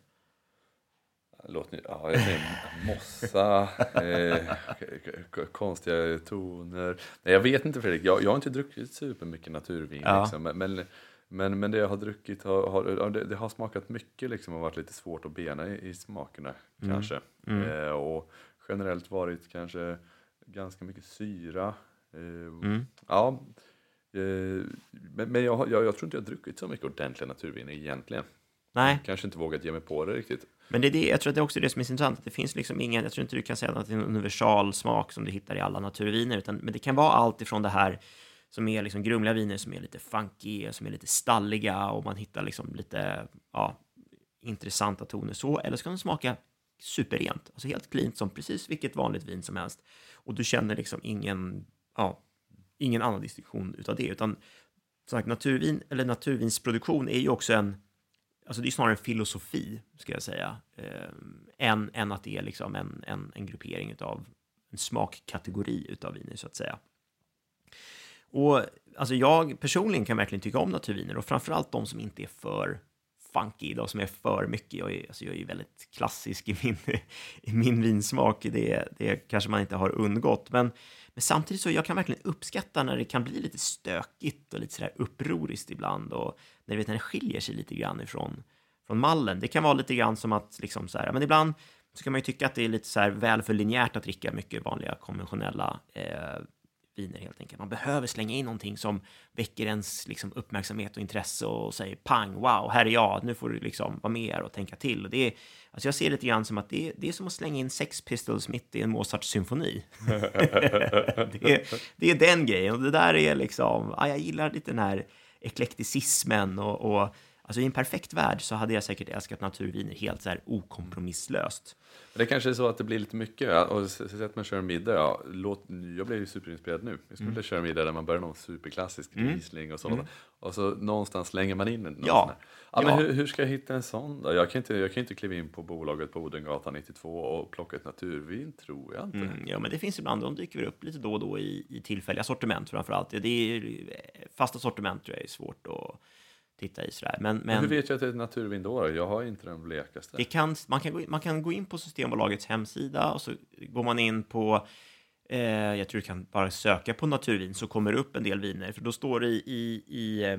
Låt nu, ja, jag säger mossa, eh, konstiga toner. Nej, jag vet inte Fredrik, jag, jag har inte druckit supermycket naturvin. Ja. Liksom, men, men, men, det jag har druckit har, har, det, det har smakat mycket liksom, och varit lite svårt att bena i, i smakerna kanske. Mm. Eh, och generellt varit kanske ganska mycket syra. Eh, Mm. Ja, eh, men, men jag, jag, jag tror inte jag har druckit så mycket ordentliga naturviner egentligen. Nej, Kanske inte vågat ge mig på det riktigt. men det är det, jag tror att det är också det som är så intressant. att Det finns liksom ingen, jag tror inte du kan säga att det är en universal smak som du hittar i alla naturviner, utan, men det kan vara allt ifrån det här som är liksom grumliga viner som är lite funky, som är lite stalliga och man hittar liksom lite ja, intressanta toner så, eller så kan den smaka superrent, alltså helt cleant som precis vilket vanligt vin som helst. Och du känner liksom ingen, ja, ingen annan distinktion utav det, utan som sagt, naturvin eller naturvinsproduktion är ju också en, alltså det är snarare en filosofi, ska jag säga, eh, än, än att det är liksom en, en, en gruppering utav en smakkategori utav viner, så att säga. Och alltså jag personligen kan verkligen tycka om naturviner och framförallt de som inte är för funky, idag som är för mycket. Jag är, alltså jag är ju väldigt klassisk i min, i min vinsmak, det, det kanske man inte har undgått. Men, men samtidigt så jag kan verkligen uppskatta när det kan bli lite stökigt och lite sådär upproriskt ibland och när, du vet, när det skiljer sig lite grann ifrån från mallen. Det kan vara lite grann som att liksom så här, men ibland så kan man ju tycka att det är lite så här väl för linjärt att dricka mycket vanliga konventionella eh, viner helt enkelt. Man behöver slänga in någonting som väcker ens liksom, uppmärksamhet och intresse och säger pang, wow, här är jag, nu får du liksom vara med och tänka till. Och det är, alltså jag ser det lite grann som att det är, det är som att slänga in Sex Pistols mitt i en Mozarts symfoni. det, är, det är den grejen och det där är liksom, ja, jag gillar lite den här eklekticismen och, och Alltså i en perfekt värld så hade jag säkert älskat naturviner helt så här okompromisslöst. Det kanske är så att det blir lite mycket. Och att man kör en middag, ja, låt, jag blev ju superinspirerad nu. Jag skulle vilja köra en middag där man börjar någon superklassisk Riesling och sådant. Och så någonstans slänger man in en någon Ja. sån. Ja, men Ja. hur, hur ska jag hitta en sån då? Jag kan, inte, jag kan inte kliva in på bolaget på Odengatan 92 och plocka ett naturvin, tror jag inte. Mm, ja, men det finns ibland, de dyker upp lite då och då i, i tillfälliga sortiment framför allt. Det är fasta sortiment tror jag är svårt att titta i sådär. Men, Men men hur vet jag att det är naturvin då? Jag har inte den blekaste. det kan, man, kan gå in, man kan gå in på Systembolagets hemsida och så går man in på eh, jag tror du kan bara söka på naturvin så kommer det upp en del viner. För då står det i, i, i, eh,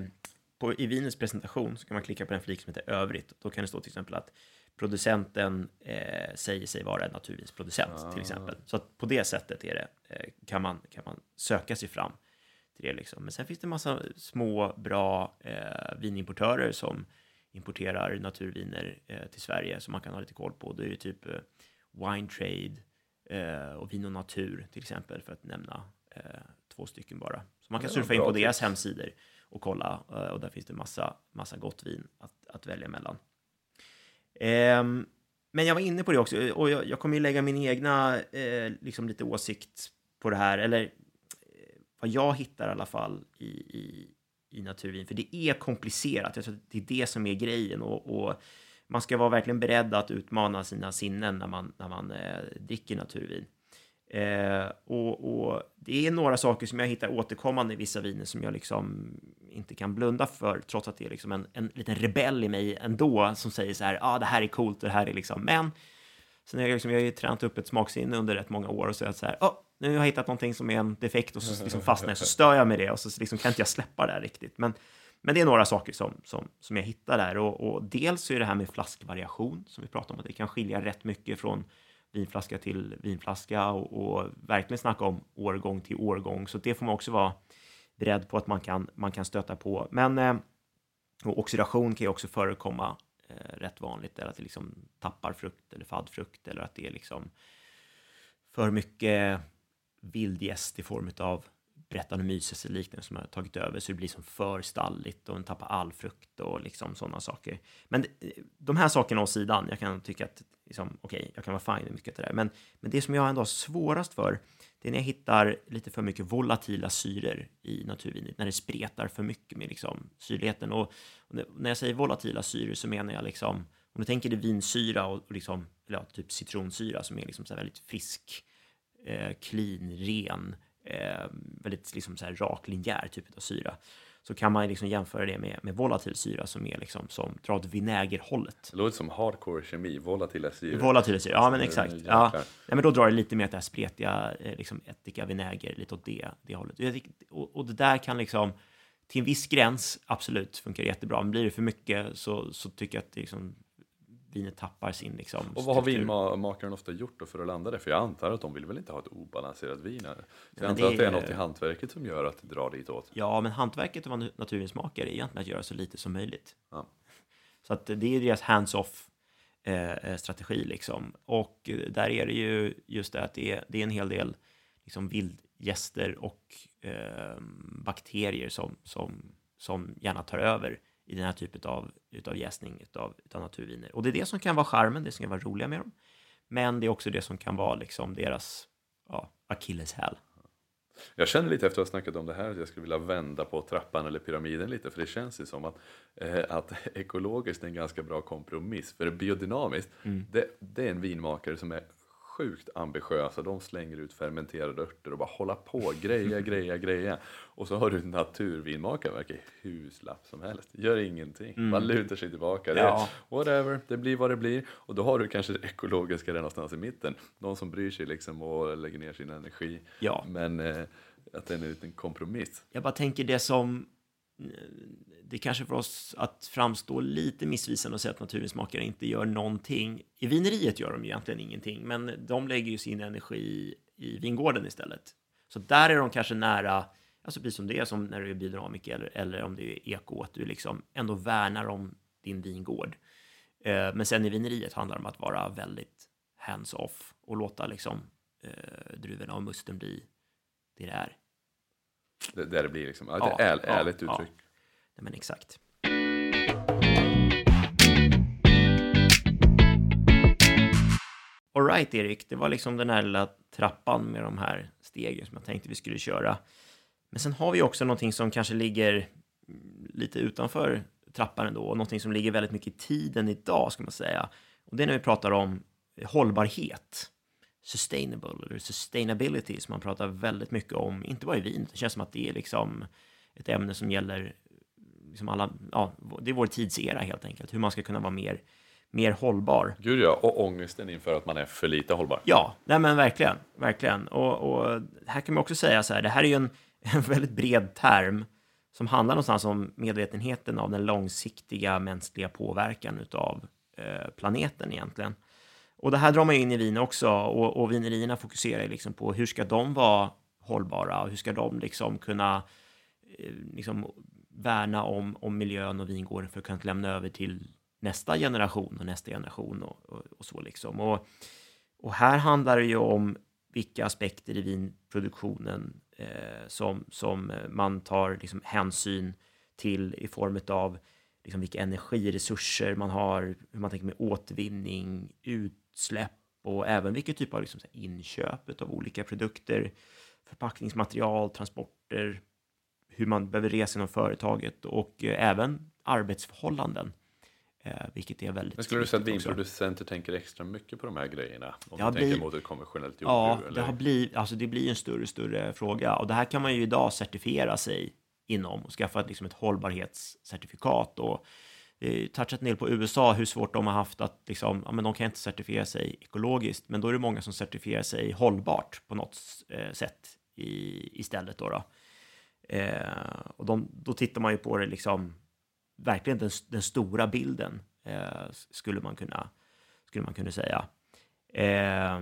på, i vinets presentation så kan man klicka på den flik som heter övrigt. Då kan det stå till exempel att producenten eh, säger sig vara en naturvinsproducent till exempel. Så att på det sättet är det, eh, kan, man, kan man söka sig fram till det. Liksom. Men sen finns det en massa små bra eh, vinimportörer som importerar naturviner eh, till Sverige som man kan ha lite koll på. Då är det typ eh, Wine Trade eh, och Vin och Natur till exempel för att nämna eh, två stycken bara. Så man kan surfa in på tips. deras hemsidor och kolla. eh, Och där finns det massa, massa gott vin att, att välja mellan. Ehm, men jag var inne på det också, och jag, jag kommer ju lägga min egna eh, liksom lite åsikt på det här, eller vad jag hittar i alla fall i, i, i naturvin. För det är komplicerat, jag tror att det är det som är grejen. Och, och man ska vara verkligen beredd att utmana sina sinnen när man, när man eh, dricker naturvin. Eh, och, och det är några saker som jag hittar återkommande i vissa viner som jag liksom inte kan blunda för, trots att det är liksom en, en liten rebell i mig ändå som säger så här, ja, ah, det här är coolt, det här är liksom, men sen har jag liksom, jag har ju tränat upp ett smaksinne under rätt många år och så är jag så här, oh, nu har jag hittat någonting som är en defekt och så liksom fastnar jag, så stör jag med det och så liksom kan inte jag släppa det här riktigt. Men, men det är några saker som, som, som jag hittar där och, och dels är det här med flaskvariation som vi pratar om, att det kan skilja rätt mycket från vinflaska till vinflaska och, och verkligen snacka om årgång till årgång. Så det får man också vara beredd på att man kan, man kan stöta på. Men eh, oxidation kan ju också förekomma eh, rätt vanligt, där att det liksom tappar frukt eller faddfrukt eller att det är liksom för mycket vildgäst i form av Brettanomyces eller liknande som har tagit över så det blir som för stalligt och den tappar all frukt och liksom sådana saker. Men eh, de här sakerna åt sidan, jag kan tycka att liksom, okej, okay, jag kan vara fine med mycket av det där. Men, men det som jag ändå har svårast för, det är när jag hittar lite för mycket volatila syror i naturvinet, när det spretar för mycket med liksom syrligheten. Och, och när jag säger volatila syror så menar jag liksom, om du tänker dig vinsyra och, och liksom, eller ja, typ citronsyra som är liksom så väldigt frisk, eh, clean, ren, eh, väldigt liksom så här rak, linjär typ av syra så kan man liksom jämföra det med, med volatil syra som är liksom som drar åt vinägerhållet. Det låter som hardcore kemi, volatila syror. Volatila syra, ja men exakt. Ja. Ja, men då drar det lite mer åt det här spretiga, eh, liksom ättika, vinäger, lite åt det, det hållet. Och, och det där kan liksom, till en viss gräns, absolut, funkar jättebra. Men blir det för mycket så, så tycker jag att det liksom, vinet tappar sin liksom, Och vad har vinmakaren ofta gjort då för att landa det? För jag antar att de vill väl inte ha ett obalanserat vin här? Så jag antar det att det är något i hantverket som gör att det drar dit åt. Ja, men hantverket vara naturvinsmakare är egentligen att göra så lite som möjligt. Ja. Så att det är deras hands-off eh, eh, strategi liksom. Och eh, där är det ju just det att det är, det är en hel del liksom vildgäster och eh, bakterier som, som, som gärna tar över i den här typen av utav jäsning utav, utav naturviner. Och det är det som kan vara charmen, det som kan vara roliga med dem. Men det är också det som kan vara liksom deras ja, akilleshäl. Jag känner lite efter att ha snackat om det här att jag skulle vilja vända på trappan eller pyramiden lite för det känns ju som att, eh, att ekologiskt är en ganska bra kompromiss. För biodynamiskt, Mm. det, det är en vinmakare som är sjukt ambitiösa. De slänger ut fermenterade örter och bara hålla på, greja, greja, greja. Och så har du en naturvinmakare, verkar hur slapp som helst. Gör ingenting, man lutar sig tillbaka. Det Mm. Ja. whatever, det blir vad det blir. Och då har du kanske det ekologiska där någonstans i mitten. Någon som bryr sig liksom och lägger ner sin energi. Ja. Men eh, att det är en liten kompromiss. Jag bara tänker det som det kanske för oss att framstå lite missvisande och säga att naturvinsmakare inte gör någonting. I vineriet gör de egentligen ingenting, men de lägger ju sin energi i vingården istället. Så där är de kanske nära, alltså precis som det är som när du är biodynamiker eller, eller om det är eko, att du liksom ändå värnar om din vingård. Eh, Men sen i vineriet handlar det om att vara väldigt hands-off och låta liksom eh, druvorna och musten bli det det är. Det, där det blir liksom, ja, Ja, äl, ja, ärligt ja. uttryck. Nej, men exakt. Alright Erik, det var liksom den här lilla trappan med de här stegen som jag tänkte vi skulle köra. Men sen har vi också någonting som kanske ligger lite utanför trappan ändå, och någonting som ligger väldigt mycket i tiden idag, ska man säga. Och det är när vi pratar om hållbarhet. Sustainable, eller sustainability, som man pratar väldigt mycket om, inte bara i Wien, det känns som att det är liksom ett ämne som gäller liksom alla, ja, det är vår tidsera helt enkelt, hur man ska kunna vara mer, mer hållbar. Gud ja, och ångesten inför att man är för lite hållbar. Ja, nej men verkligen, verkligen. Och, och här kan man också säga så här, det här är ju en, en väldigt bred term som handlar någonstans om medvetenheten av den långsiktiga mänskliga påverkan utav eh, planeten egentligen. Och det här drar man ju in i vin också och, och vinerierna fokuserar liksom på hur ska de vara hållbara och hur ska de liksom kunna eh, liksom värna om, om miljön och vingården för att kunna lämna över till nästa generation och nästa generation och, och, och så liksom. Och, och här handlar det ju om vilka aspekter i vinproduktionen eh, som, som man tar liksom, hänsyn till i form av liksom, vilka energiresurser man har, hur man tänker med återvinning, utsläpp och även vilken typ av liksom, inköp av olika produkter, förpackningsmaterial, transporter, hur man behöver resa inom företaget och eh, även arbetsförhållanden. Eh, vilket är väldigt Men skulle du säga att vinproducenter tänker extra mycket på de här grejerna? Om du tänker mot ett konventionellt jordbruk? Ja, det, eller? har blivit, alltså det blir en större och större fråga. Och det här kan man ju idag certifiera sig inom och skaffa ett, liksom ett hållbarhetscertifikat. Och det är touchat del på USA, hur svårt de har haft att liksom, ja, men de kan inte certifiera sig ekologiskt, men då är det många som certifierar sig hållbart på något eh, sätt i, istället. Då, då. Eh, och de, då tittar man ju på det liksom, verkligen den, den stora bilden, eh, skulle, man kunna, skulle man kunna säga. Eh,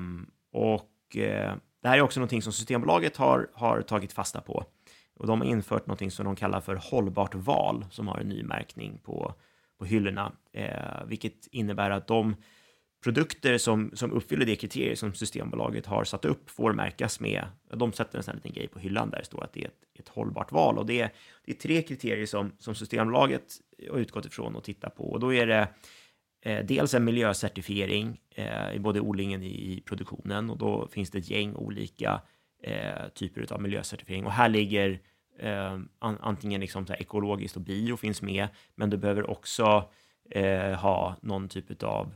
och eh, det här är också någonting som Systembolaget har, har tagit fasta på. Och de har infört någonting som de kallar för hållbart val, som har en ny märkning på, på hyllorna, eh, vilket innebär att de produkter som, som uppfyller det kriterier som Systembolaget har satt upp får märkas med, de sätter en sån här liten grej på hyllan där det står att det är ett, ett hållbart val. Och det är, det är tre kriterier som, som Systembolaget har utgått ifrån och tittat på. Och då är det eh, dels en miljöcertifiering eh, i både odlingen i, i produktionen och då finns det ett gäng olika eh, typer av miljöcertifiering. Och här ligger eh, an, antingen liksom så här ekologiskt och bio finns med, men du behöver också eh, ha någon typ av,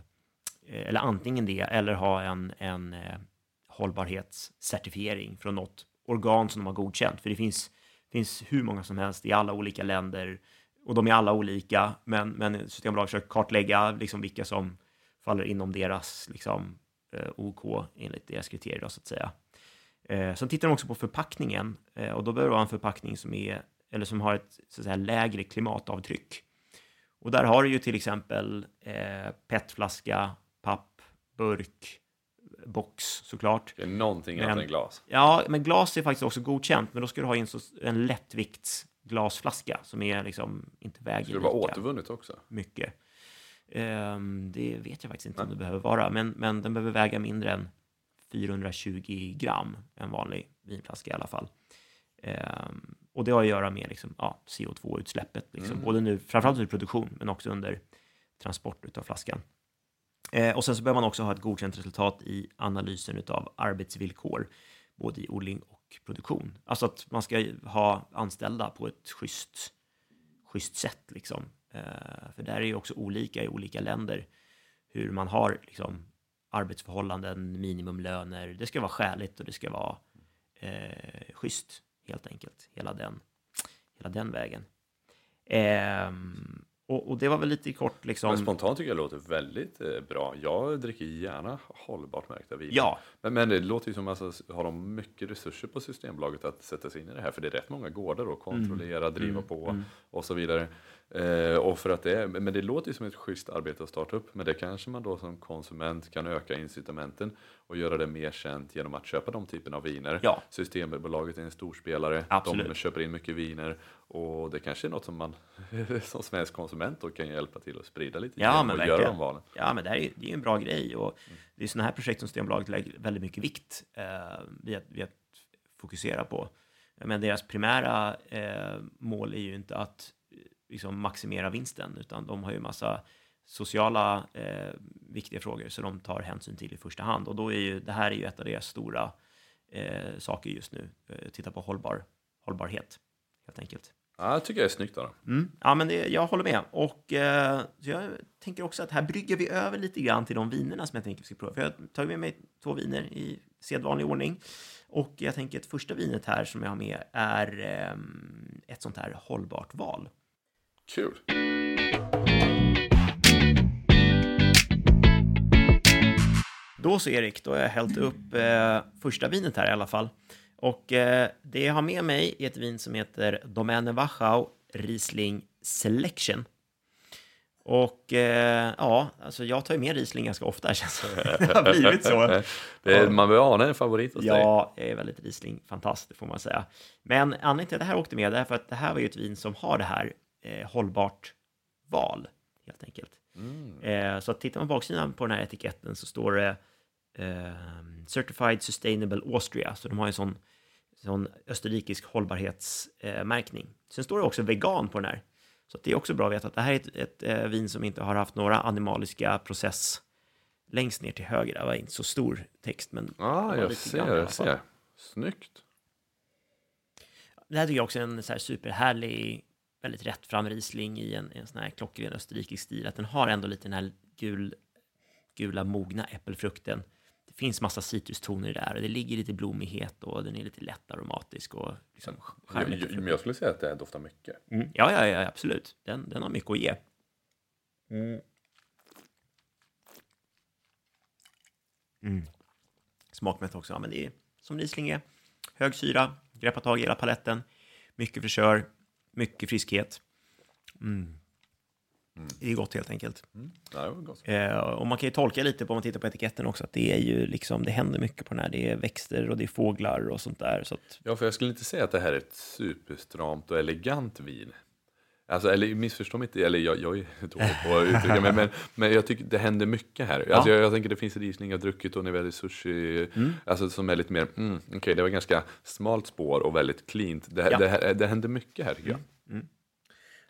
Eh, eller antingen det, eller ha en, en eh, hållbarhetscertifiering från något organ som de har godkänt. För det finns, finns hur många som helst i alla olika länder och de är alla olika, men, men Systembolaget försöker kartlägga liksom vilka som faller inom deras liksom, eh, OK enligt deras kriterier, då, så att säga. Eh, sen tittar de också på förpackningen eh, och då behöver det vara en förpackning som, är, eller som har ett så att säga, lägre klimatavtryck. Och där har du ju till exempel eh, petflaska, papp, burk, box såklart. Det är någonting annat än glas. Ja, men glas är faktiskt också godkänt, men då ska du ha en, så, en lättviktsglasflaska som är liksom inte väger Ska det vara återvunnet också? mycket. Ehm, det vet jag faktiskt inte om det behöver vara, men, men den behöver väga mindre än 420 gram, en vanlig vinflaska i alla fall. Ehm, och det har att göra med liksom, ja, CO2-utsläppet, liksom, Mm. både nu, framförallt under produktion, men också under transport av flaskan. Eh, och sen så behöver man också ha ett godkänt resultat i analysen av arbetsvillkor, både i odling och produktion. Alltså att man ska ha anställda på ett schysst, schysst sätt. Liksom. Eh, för där är ju också olika i olika länder hur man har liksom, arbetsförhållanden, minimumlöner. Det ska vara skäligt och det ska vara eh, schysst, helt enkelt. Hela den, hela den vägen. Ehm, och, och det var väl lite kort liksom... Men spontant tycker jag det låter väldigt eh, bra. Jag dricker gärna hållbart märkta viner. Ja, Men, men det låter ju som att alltså, har de mycket resurser på Systembolaget att sätta sig in i det här. För det är rätt många gårdar att kontrollera, driva Mm, på mm. och så vidare. Eh, och för att det är, men det låter ju som ett schysst arbete att starta upp. Men det kanske man då som konsument kan öka incitamenten och göra det mer känt genom att köpa de typerna av viner. Ja. Systembolaget är en storspelare. Absolut. De köper in mycket viner och det kanske är något som man som svensk konsument då kan hjälpa till att sprida lite Ja, men göra verkligen. de valen. Ja, men det här är ju det är ju en bra grej och det är sådana här projekt som Systembolaget lägger väldigt mycket vikt eh, vid, att, vid att fokusera på. Men deras primära eh, mål är ju inte att liksom, maximera vinsten, utan de har ju massa sociala eh, viktiga frågor som de tar hänsyn till i första hand. Och då är ju det här är ju ett av deras stora eh, saker just nu. Eh, titta på hållbar, hållbarhet, helt enkelt. Ja, jag tycker det är snyggt. Mm. Ja, men det, jag håller med. Och eh, jag tänker också att här brygger vi över lite grann till de vinerna som jag tänker vi ska prova. För jag har tagit med mig två viner i sedvanlig ordning. Och jag tänker att första vinet här som jag har med är eh, ett sånt här hållbart val. Kul! Då så Erik, då har jag hällt upp eh, första vinet här i alla fall. Och eh, det jag har med mig är ett vin som heter Domäne Wachau Riesling Selection. Och eh, ja, alltså jag tar ju med Riesling ganska ofta känns det. Det har blivit så. Det är. Man vill ana en favorit hos dig. Ja, jag är väldigt Riesling-fantast, det får man säga. Men anledningen till att det här åkte med är för att det här var ju ett vin som har det här eh, hållbart val, helt enkelt. Mm. Eh, så att tittar man på baksidan på den här etiketten så står det eh, Certified Sustainable Austria, så de har en sån sån österrikisk hållbarhetsmärkning. Sen står det också vegan på den här. Så det är också bra att veta att det här är ett, ett eh, vin som inte har haft några animaliska process längst ner till höger. Det var inte så stor text, men Ah, jag ser, jag ser. Snyggt. det här tycker jag också är en så här superhärlig, väldigt rättfram Riesling i en, en sån här klockren österrikisk stil. Att den har ändå lite den här gul, gula mogna äppelfrukten. Det finns massa citrustoner i det här och det ligger lite blommighet och den är lite lätt aromatisk och liksom charmig. men jag skulle säga att det doftar mycket. Mm. Ja, ja, ja, absolut. Den, den har mycket att ge. Mm. Smakmätt också. Ja, men det är som Riesling är. Hög syra, greppa tag i hela paletten. Mycket fräschör, mycket friskhet. Mm. Det är gott helt enkelt. Ja, det var gott. Eh, och man kan ju tolka lite på om man tittar på etiketten också att det är ju liksom, det händer mycket på den här. Det är växter och det är fåglar och sånt där. Så att, Ja, för jag skulle inte säga att det här är ett superstramt och elegant vin. Alltså, eller missförstå mig inte, eller jag, jag är dålig på att uttrycka mig, men, men jag tycker det händer mycket här. Alltså, jag, jag tänker det finns Riesling jag druckit och när vi hade sushi, alltså som är lite mer, mm, okej det var ganska smalt spår och väldigt cleant. Det, Ja. det, det händer mycket här tycker jag. nej,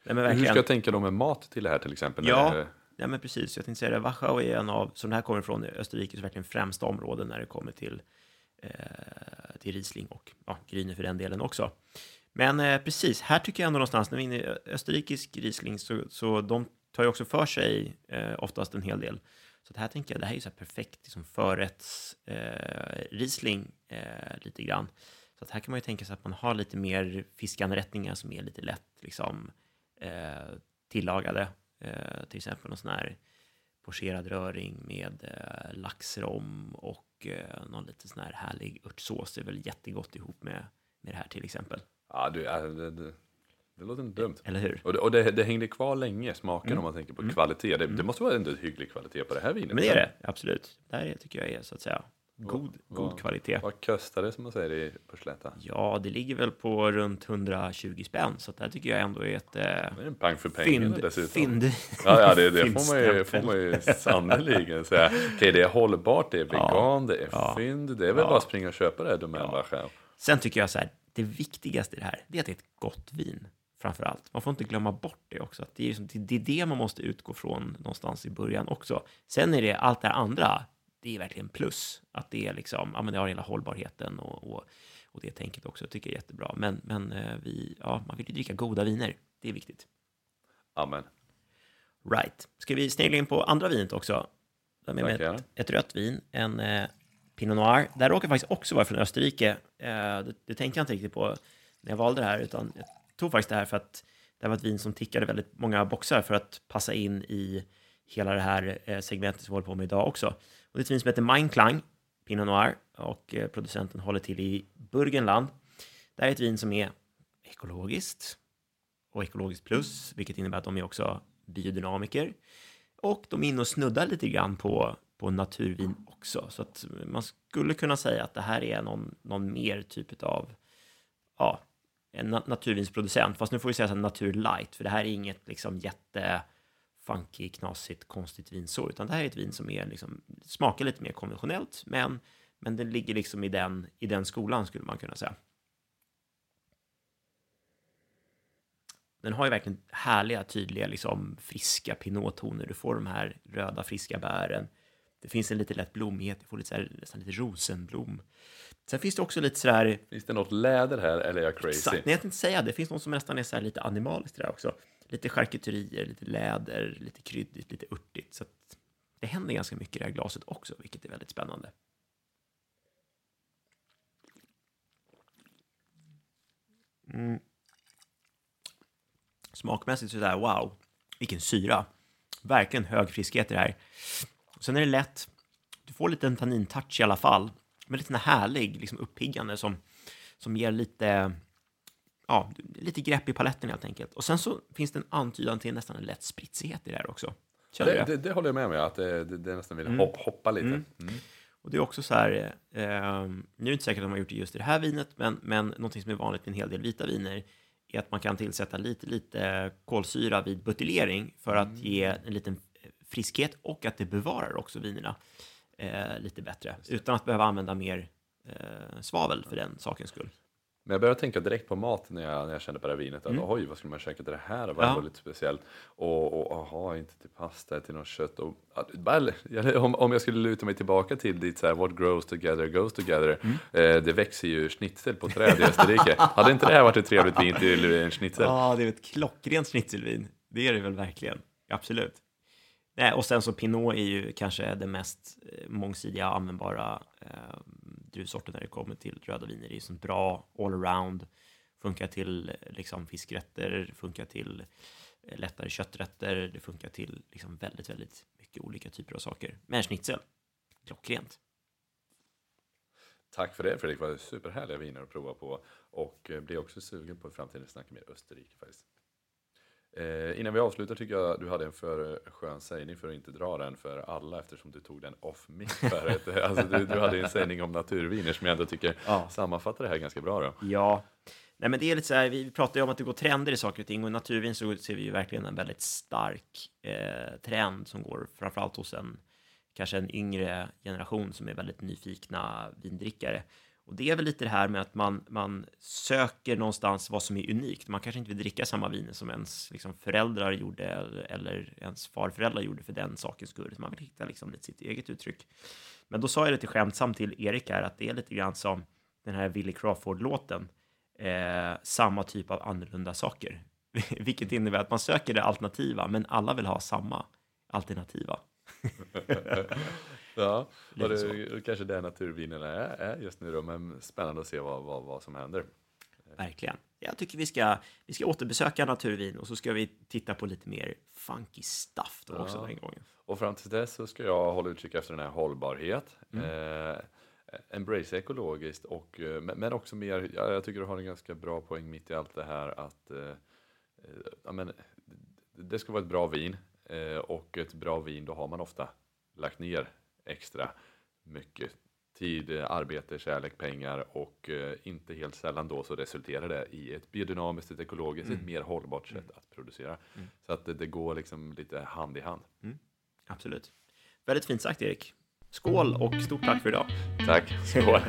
men Hur verkligen. ska jag tänka då med mat till det här till exempel? Ja. När Ja, men precis. Jag tänkte säga det. Wachau är en av, som det här kommer från, Österrikes verkligen främsta områden när det kommer till, eh, till Riesling och ja, Grüne för den delen också. Men eh, precis, här tycker jag ändå någonstans, när vi är inne i österrikisk Riesling, så, så de tar ju också för sig eh, oftast en hel del. Så det här tänker jag, det här är ju så här perfekt liksom förrätts eh, Riesling eh, lite grann. Så att här kan man ju tänka sig att man har lite mer fiskanrättningar som är lite lätt liksom, eh, tillagade. Eh, till exempel någon sån här pocherad röring med eh, laxrom och eh, någon lite sån här härlig örtsås. Det är väl jättegott ihop med, med det här till exempel. Ja, du, ja, det, det, det låter inte dumt. Eller hur? Och det, och det, det hängde kvar länge, smaken om man tänker på kvalitet. Det, det måste vara ändå hygglig kvalitet på det här vinet. Men det är det, absolut. Det här tycker jag är så att säga god, god vad- kvalitet. Vad kostar det som man säger i på Slätta? Ja, det ligger väl på runt 120 spänn, så att det här tycker jag ändå är ett eh, Det är en pang för pengarna fynd. dessutom. fynd. Ja, ja det, det får man ju, får man ju sannerligen säga. Okej, det är hållbart, det är vegan, det är Ja. fynd. Det är väl bara att springa och köpa det här Domän själv. Sen tycker jag så här, det viktigaste i det här, är att det är ett gott vin. Framför allt. Man får inte glömma bort det också. Att det, är, liksom- det- är det man måste utgå från någonstans i början också. Sen är det allt det andra, det är verkligen plus. Att det är liksom, ja men det har hela hållbarheten och, och, och det tänket också, tycker jag är jättebra. Men, men eh, vi, ja, man vill ju dricka goda viner. Det är viktigt. Amen. Right. Ska vi snegla in på andra vinet också? De är med ett, ett rött vin, en eh, Pinot Noir. Det här råkar faktiskt också vara från Österrike. Eh, det, det tänkte jag inte riktigt på när jag valde det här, utan jag tog faktiskt det här för att det här var ett vin som tickade väldigt många boxar för att passa in i hela det här eh, segmentet som vi håller på med idag också. Och det är ett vin som heter Meinklang, Pinot Noir, och eh, producenten håller till i Burgenland. Det här är ett vin som är ekologiskt, och ekologiskt plus, vilket innebär att de är också biodynamiker. Och de är inne och snuddar lite grann på, på naturvin också. Så att man skulle kunna säga att det här är någon, någon mer typ av ja, en naturvinsproducent. Fast nu får vi säga naturlight, för det här är inget liksom jätte funky, knasigt, konstigt vin så, utan det här är ett vin som är liksom, smakar lite mer konventionellt, men, men det ligger liksom i den, i den skolan skulle man kunna säga. Den har ju verkligen härliga, tydliga, liksom friska pinottoner. Du får de här röda, friska bären. Det finns en lite lätt blommighet, du får lite så här, nästan lite rosenblom. Sen finns det också lite sådär, Finns det något läder här eller är jag crazy? exakt, nej jag tänkte säga det, det finns något som nästan är så här lite animaliskt där också. Lite charkuterier, lite läder, lite kryddigt, lite örtigt. Så det händer ganska mycket i det här glaset också, vilket är väldigt spännande. Mm. Smakmässigt sådär, wow, vilken syra. Verkligen hög friskhet i det här. Sen är det lätt, du får lite en tannintouch i alla fall, men lite härlig, liksom uppiggande som, som ger lite, ja, lite grepp i paletten helt enkelt. Och sen så finns det en antydan till nästan en lätt spritsighet i det här också. Det, det? det, håller jag med om, att det, det, det nästan vill hop, hoppa lite. Mm. Och det är också så här, eh, nu är det inte säkert att de har gjort det just i det här vinet, men, men någonting som är vanligt i en hel del vita viner är att man kan tillsätta lite, lite kolsyra vid buteljering för att ge en liten friskhet och att det bevarar också vinerna eh, lite bättre utan att behöva använda mer eh, svavel för den sakens skull. Men jag började tänka direkt på mat när jag, när jag kände på det här vinet. Att, Oj, vad skulle man käka till det här? Vad Ja. var lite speciellt? Och, och aha, inte till pasta, till något kött. Och, om, om jag skulle luta mig tillbaka till ditt så här, what grows together goes together. Eh, det växer ju schnitzel på träd i Österrike. Hade inte det här varit ett trevligt vin till en schnitzel? Ja, det är ett klockrent schnitzelvin. Det är det väl verkligen. Absolut. Eh, och sen så Pinot är ju kanske den mest eh, mångsidiga användbara eh, druvsorten när det kommer till röda viner. Det är ju så bra allround, funkar till eh, liksom fiskrätter, funkar till eh, lättare kötträtter, det funkar till liksom väldigt, väldigt mycket olika typer av saker. Men schnitzel, klockrent. Tack för det Fredrik, det var superhärliga viner att prova på. Och blir också sugen på i framtiden att snacka mer Österrike faktiskt. Eh, innan vi avslutar tycker jag du hade en för skön sägning för att inte dra den för alla eftersom du tog den off förut. alltså, du, du hade en sägning om naturviner som jag ändå tycker Ja. sammanfattar det här ganska bra. Då. Ja, nej men det är lite så här, vi pratar ju om att det går trender i saker och ting och i naturvin så ser vi ju verkligen en väldigt stark eh, trend som går framförallt hos en kanske en yngre generation som är väldigt nyfikna vindrickare. Och det är väl lite det här med att man, man söker någonstans vad som är unikt. Man kanske inte vill dricka samma viner som ens liksom, föräldrar gjorde eller, eller ens farföräldrar gjorde för den sakens skull. Man vill hitta liksom, lite sitt eget uttryck. Men då sa jag lite skämtsamt till Erik här att det är lite grann som den här Willie Crawford-låten. Eh, samma typ av annorlunda saker. Vilket innebär att man söker det alternativa, men alla vill ha samma alternativa. Ja, och det, kanske det naturvinerna är, är just nu då, men spännande att se vad, vad, vad som händer. Verkligen. Jag tycker vi ska, vi ska återbesöka naturvin och så ska vi titta på lite mer funky stuff då också Ja. den gången. Och fram till dess så ska jag hålla utkik efter den här hållbarhet. Eh, embrace ekologiskt och, eh, men, också mer, ja, jag tycker du har en ganska bra poäng mitt i allt det här att eh, eh, ja, men, det ska vara ett bra vin eh, och ett bra vin då har man ofta lagt ner extra mycket tid, arbete, kärlek, pengar och eh, inte helt sällan då så resulterar det i ett biodynamiskt, ett ekologiskt, ett mer hållbart sätt att producera. Så att det, det går liksom lite hand i hand. Absolut. Väldigt fint sagt Erik. Skål och stort tack för idag. Tack, skål!